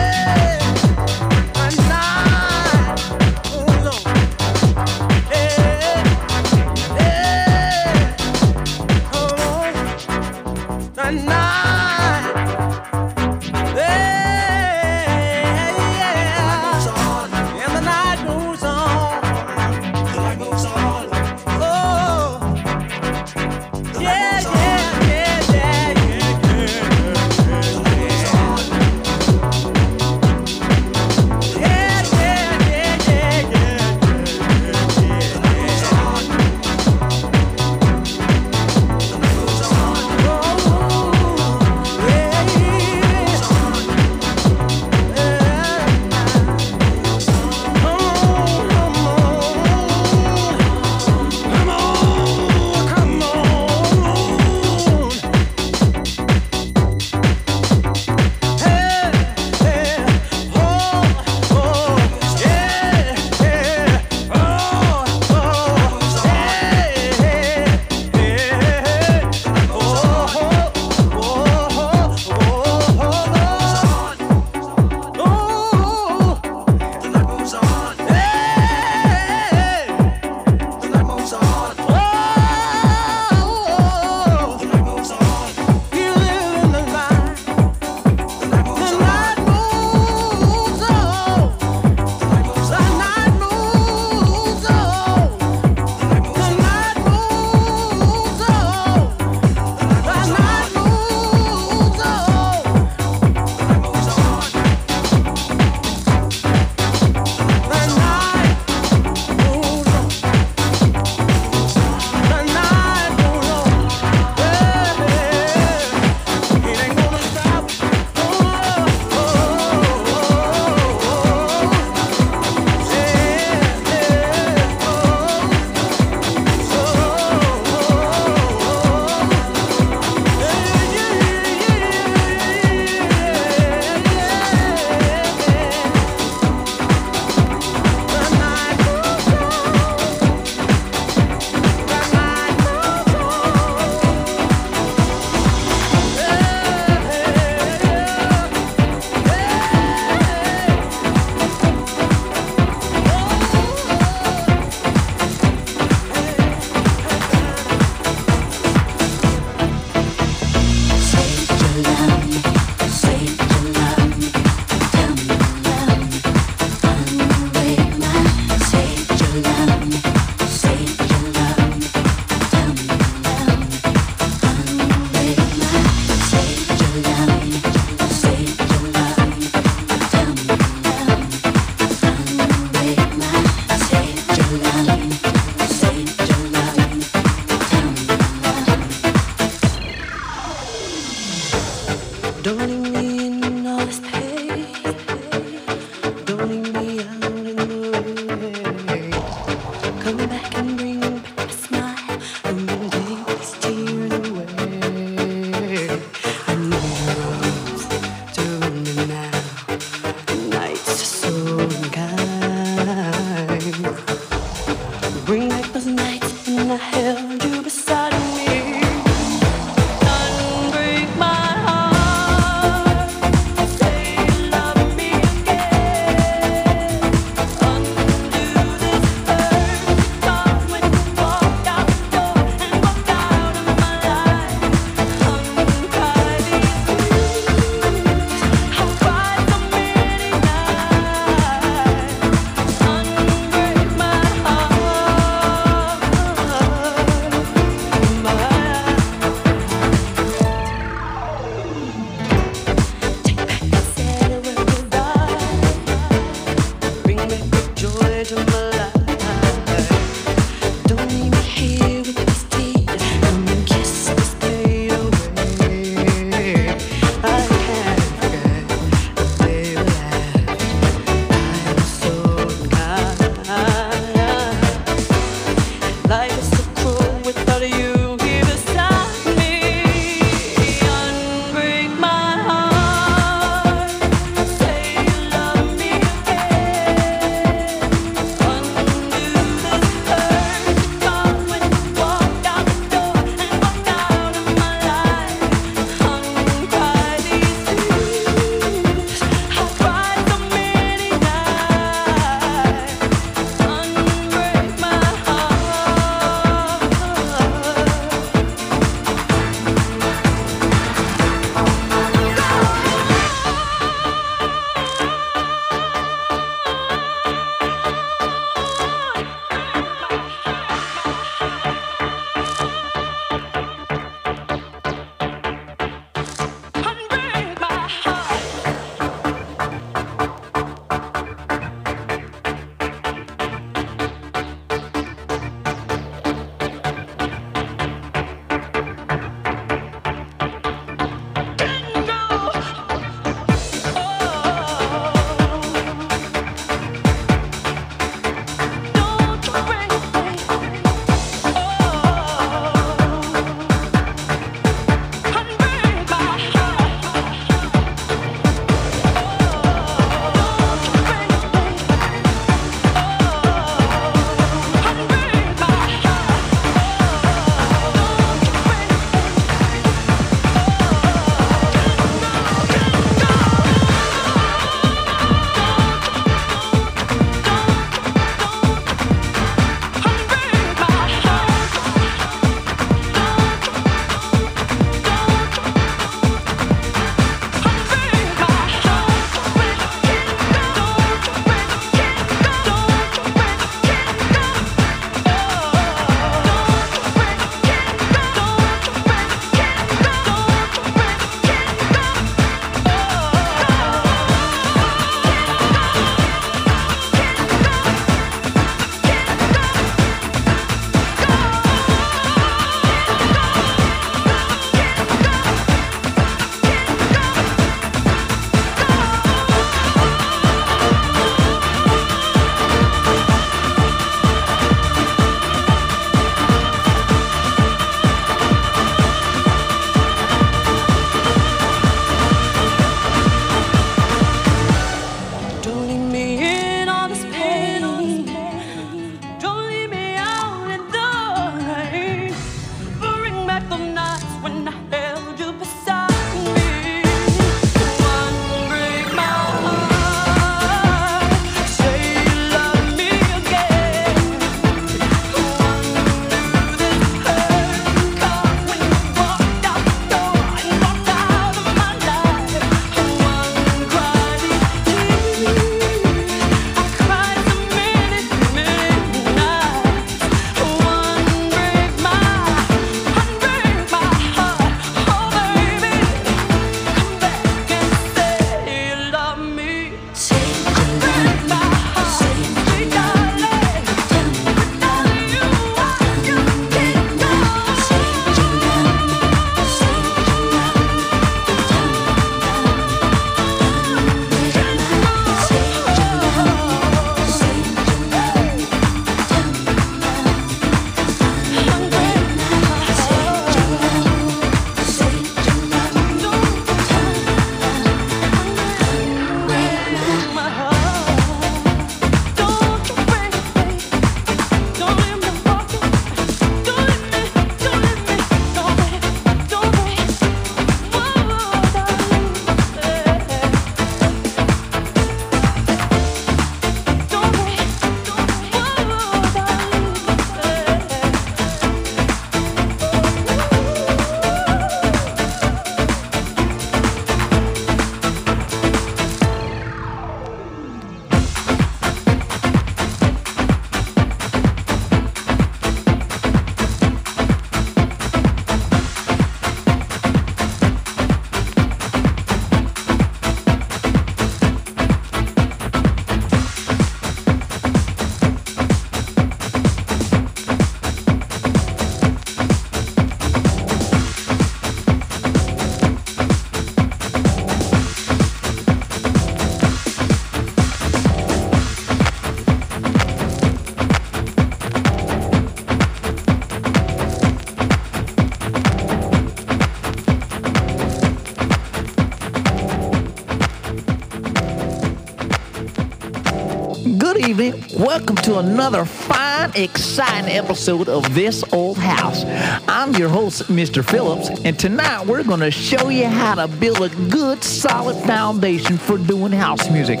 Evening. Welcome to another fine, exciting episode of This Old House. I'm your host, Mr. Phillips, and tonight we're going to show you how to build a good, solid foundation for doing house music.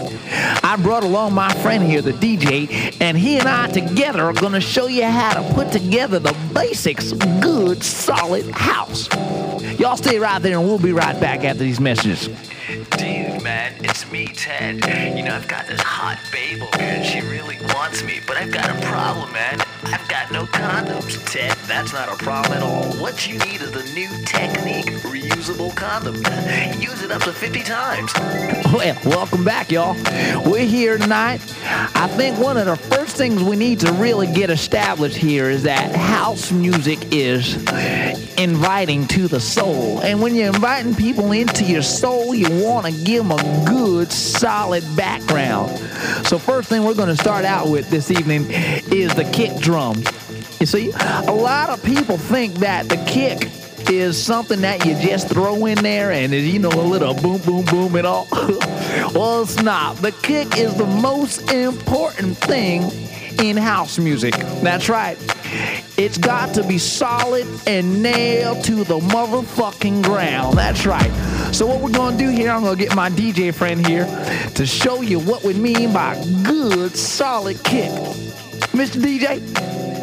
I brought along my friend here, the DJ, and he and I together are going to show you how to put together the basics good, solid house. Y'all stay right there, and we'll be right back after these messages. Dude, man, it's me, Ted. You know, I've got this hot babe over here, and she really wants me, but I've got a problem, man. I've got no condoms, Ted. That's not a problem at all. What you need is the new Technique reusable condom. Use it up to 50 times. Well, welcome back, y'all. We're here tonight. I think one of the first things we need to really get established here is that house music is inviting to the soul. And when you're inviting people into your soul, you want to give them a good, solid background. So, first thing we're going to start out with this evening is the kick drum. You see, a lot of people think that the kick is something that you just throw in there and you know a little boom boom boom and all well it's not the kick is the most important thing in house music. That's right. It's got to be solid and nailed to the motherfucking ground. That's right. So what we're gonna do here i'm gonna get my dj friend here to show you what we mean by good solid kick. Mr dj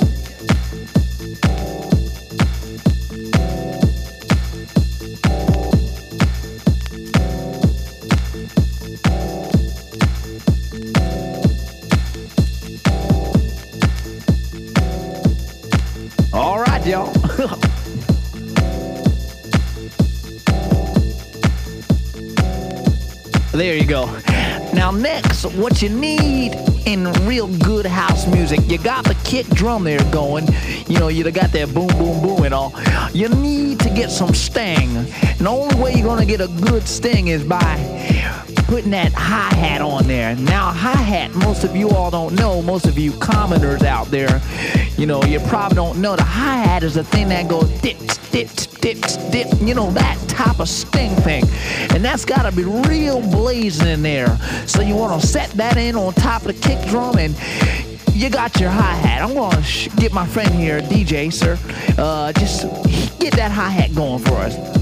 There you go. Now, next, what you need in real good house music, you got the kick drum there going. You know, you got that boom, boom, boom and all. You need to get some sting. And the only way you're going to get a good sting is by putting that hi hat on there. Now, hi hat, most of you all don't know, most of you commoners out there, you know, you probably don't know the hi hat is the thing that goes dip, dip, dip, dip, you know, that type of sting thing. And that's got to be real blazing in there. So you want to set that in on top of the kick drum and you got your hi hat. I'm going to get my friend here, DJ, sir, uh, just get that hi hat going for us.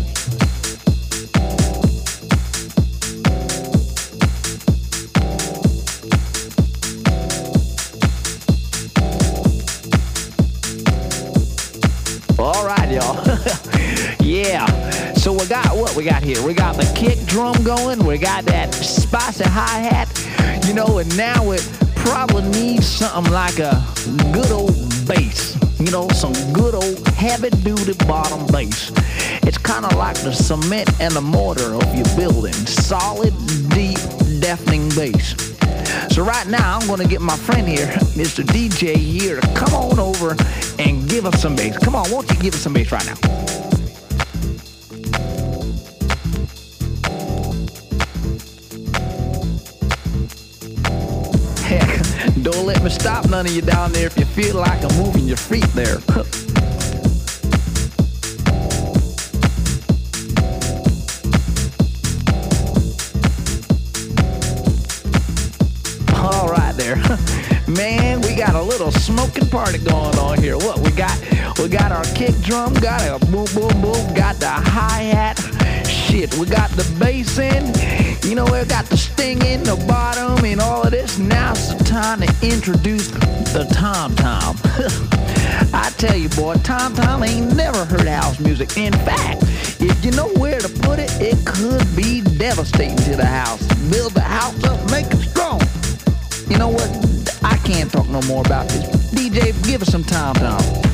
All right, y'all. yeah. So we got what we got here? We got the kick drum going. We got that spicy hi hat. You know, and now it probably needs something like a good old bass. You know, some good old heavy duty bottom bass. It's kind of like the cement and the mortar of your building. Solid, deep, deafening bass. So right now, I'm going to get my friend here, Mr. DJ here, to come on over and give us some bass. Come on, won't you give us some bass right now? Heck, don't let me stop none of you down there if you feel like I'm moving your feet there. there. Man, we got a little smoking party going on here. What we got? We got our kick drum, got a boom boom boom, got the hi-hat. Shit, we got the bass in. You know, we got the sting in the bottom and all of this. Now it's the time to introduce the tom tom. I tell you, boy, tom tom ain't never heard house music. In fact, if you know where to put it, it could be devastating to the house. Build the house up, make it know what? I can't talk no more about this. DJ, give us some time.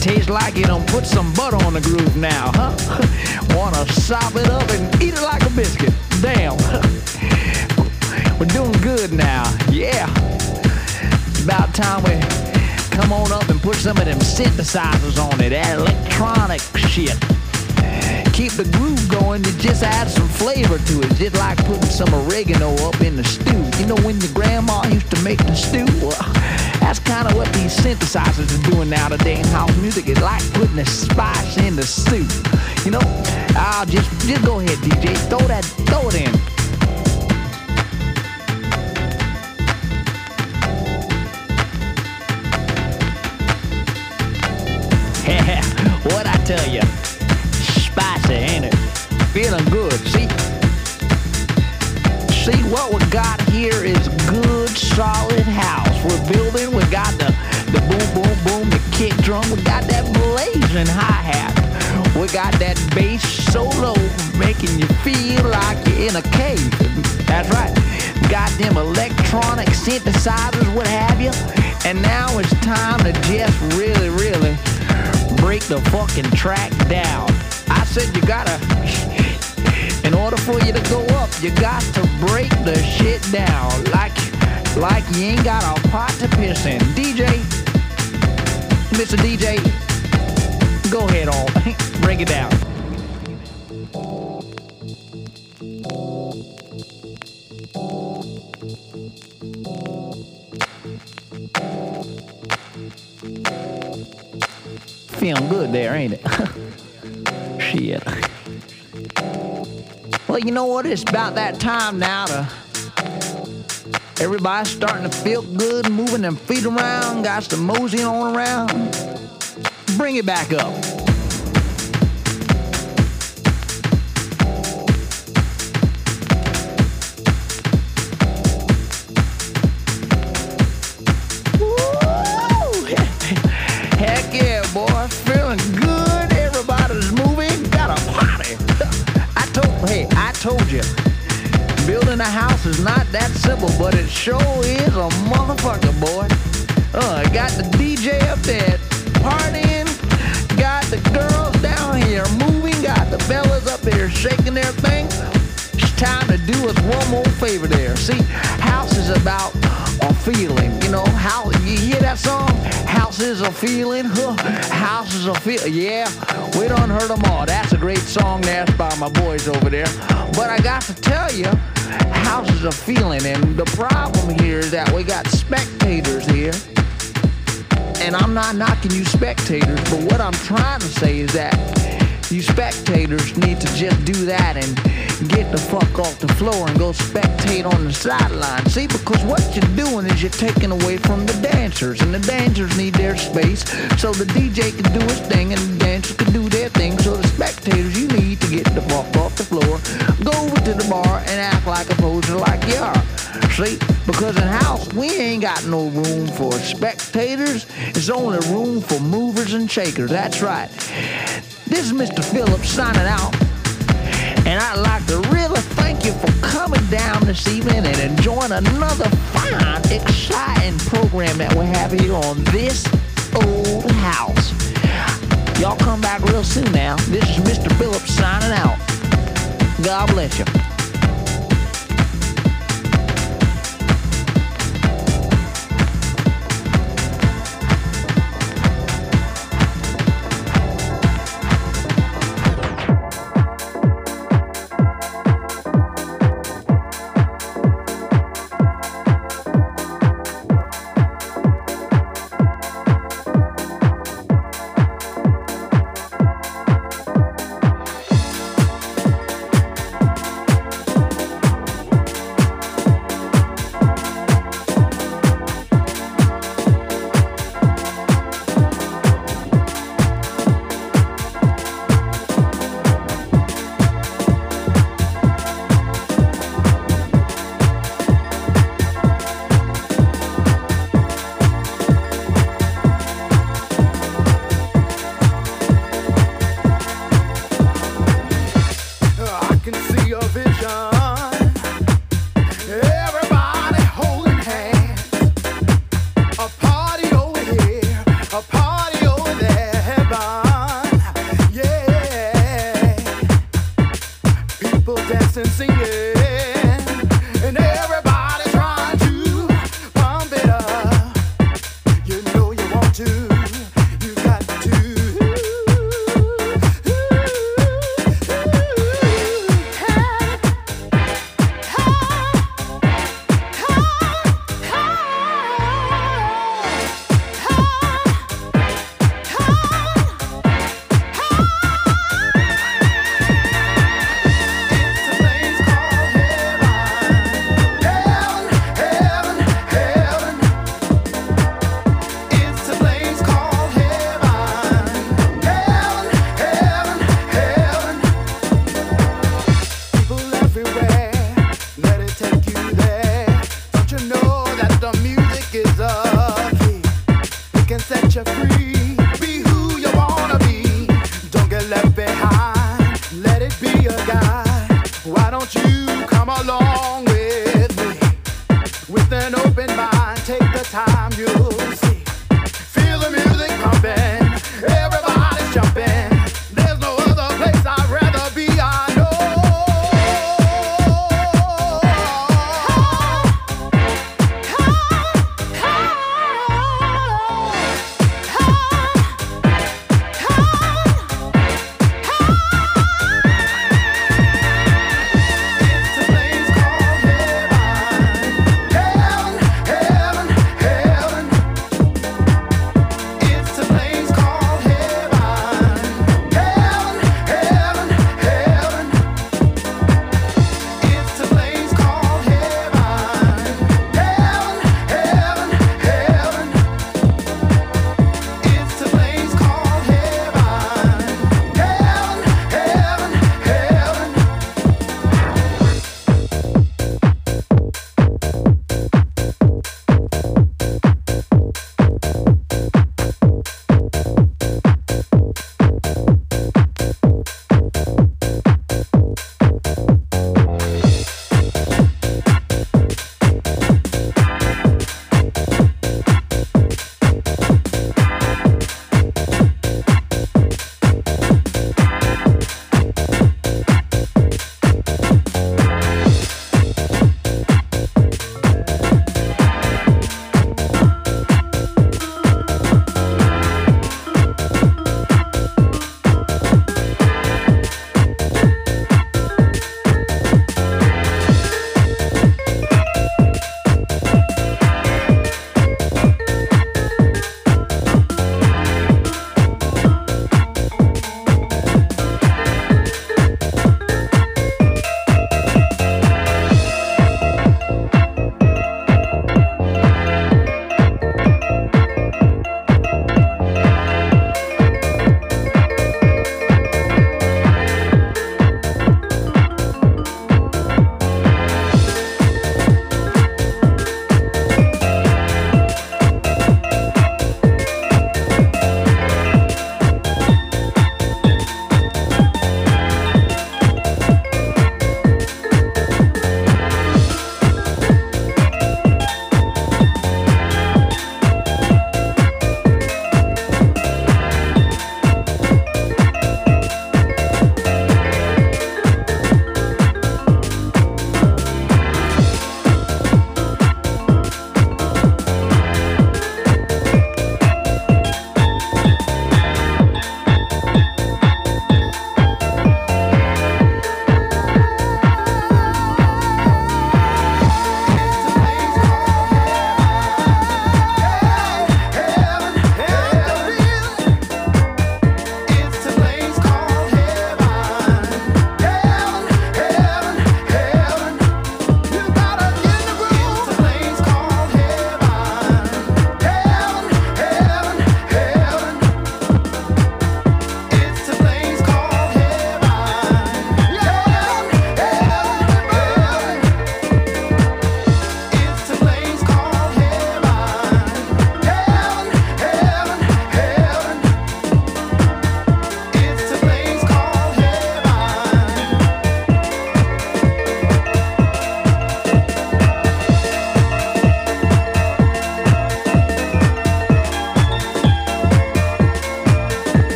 Tastes like you done put some butter on the groove now, huh? Wanna sop it up and eat it like a biscuit. Damn. We're doing good now. Yeah. It's about time we come on up and put some of them synthesizers on it, that electronic shit. Keep the groove going it just add some flavor to it. Just like putting some oregano up in the stew. You know when your grandma used to make the stew? Well, that's kind of what these synthesizers are doing now today in house music. It's like putting a spice in the soup. You know, I'll just just go ahead, DJ. Throw that, throw it in. what I tell you? Spicy, ain't it? Feeling good. See, see what we got here is good, solid house. We're building. We got the the boom, boom, boom, the kick drum. We got that blazing hi hat. We got that bass so low, making you feel like you're in a cave. That's right. Got them electronic synthesizers, what have you. And now it's time to just really, really break the fucking track down. I said you gotta, in order for you to go up, you got to break the shit down. Like, like you ain't got a pot to piss in. DJ, Mr. DJ, go ahead, all. break it down. Feeling good there, ain't it? Shit. Well, you know what? It's about that time now to. Everybody's starting to feel good, moving them feet around, got some mosey on around. Bring it back up. You. Building a house is not that simple, but it sure is a motherfucker, boy. Uh, got the DJ up there partying. Got the girls down here moving. Got the fellas up there shaking their thing. Time to do us one more favor there. See, house is about a feeling. You know, how you hear that song? House is a feeling. Huh? House is a feel. Yeah, we done heard them all. That's a great song there by my boys over there. But I got to tell you, house is a feeling, and the problem here is that we got spectators here. And I'm not knocking you spectators, but what I'm trying to say is that you spectators need to just do that and get the fuck off the floor and go spectate on the sideline. See, because what you're doing is you're taking away from the dancers, and the dancers need their space so the DJ can do his thing and the dancers can do their thing. So the spectators, you need to get the fuck off the floor, go over to the bar and act like a poser like you are. See, because in house we ain't got no room for spectators. It's only room for movers and shakers. That's right. This is Mr. Phillips signing out. And I'd like to really thank you for coming down this evening and enjoying another fine, exciting program that we have here on this old house. Y'all come back real soon now. This is Mr. Phillips signing out. God bless you.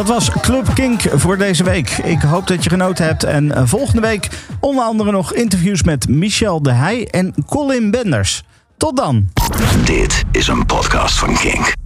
Dat was Club Kink voor deze week. Ik hoop dat je genoten hebt. En eh, volgende week onder andere nog interviews met Michel de Heij en Colin Benders. Tot dan. Dit is een podcast van Kink.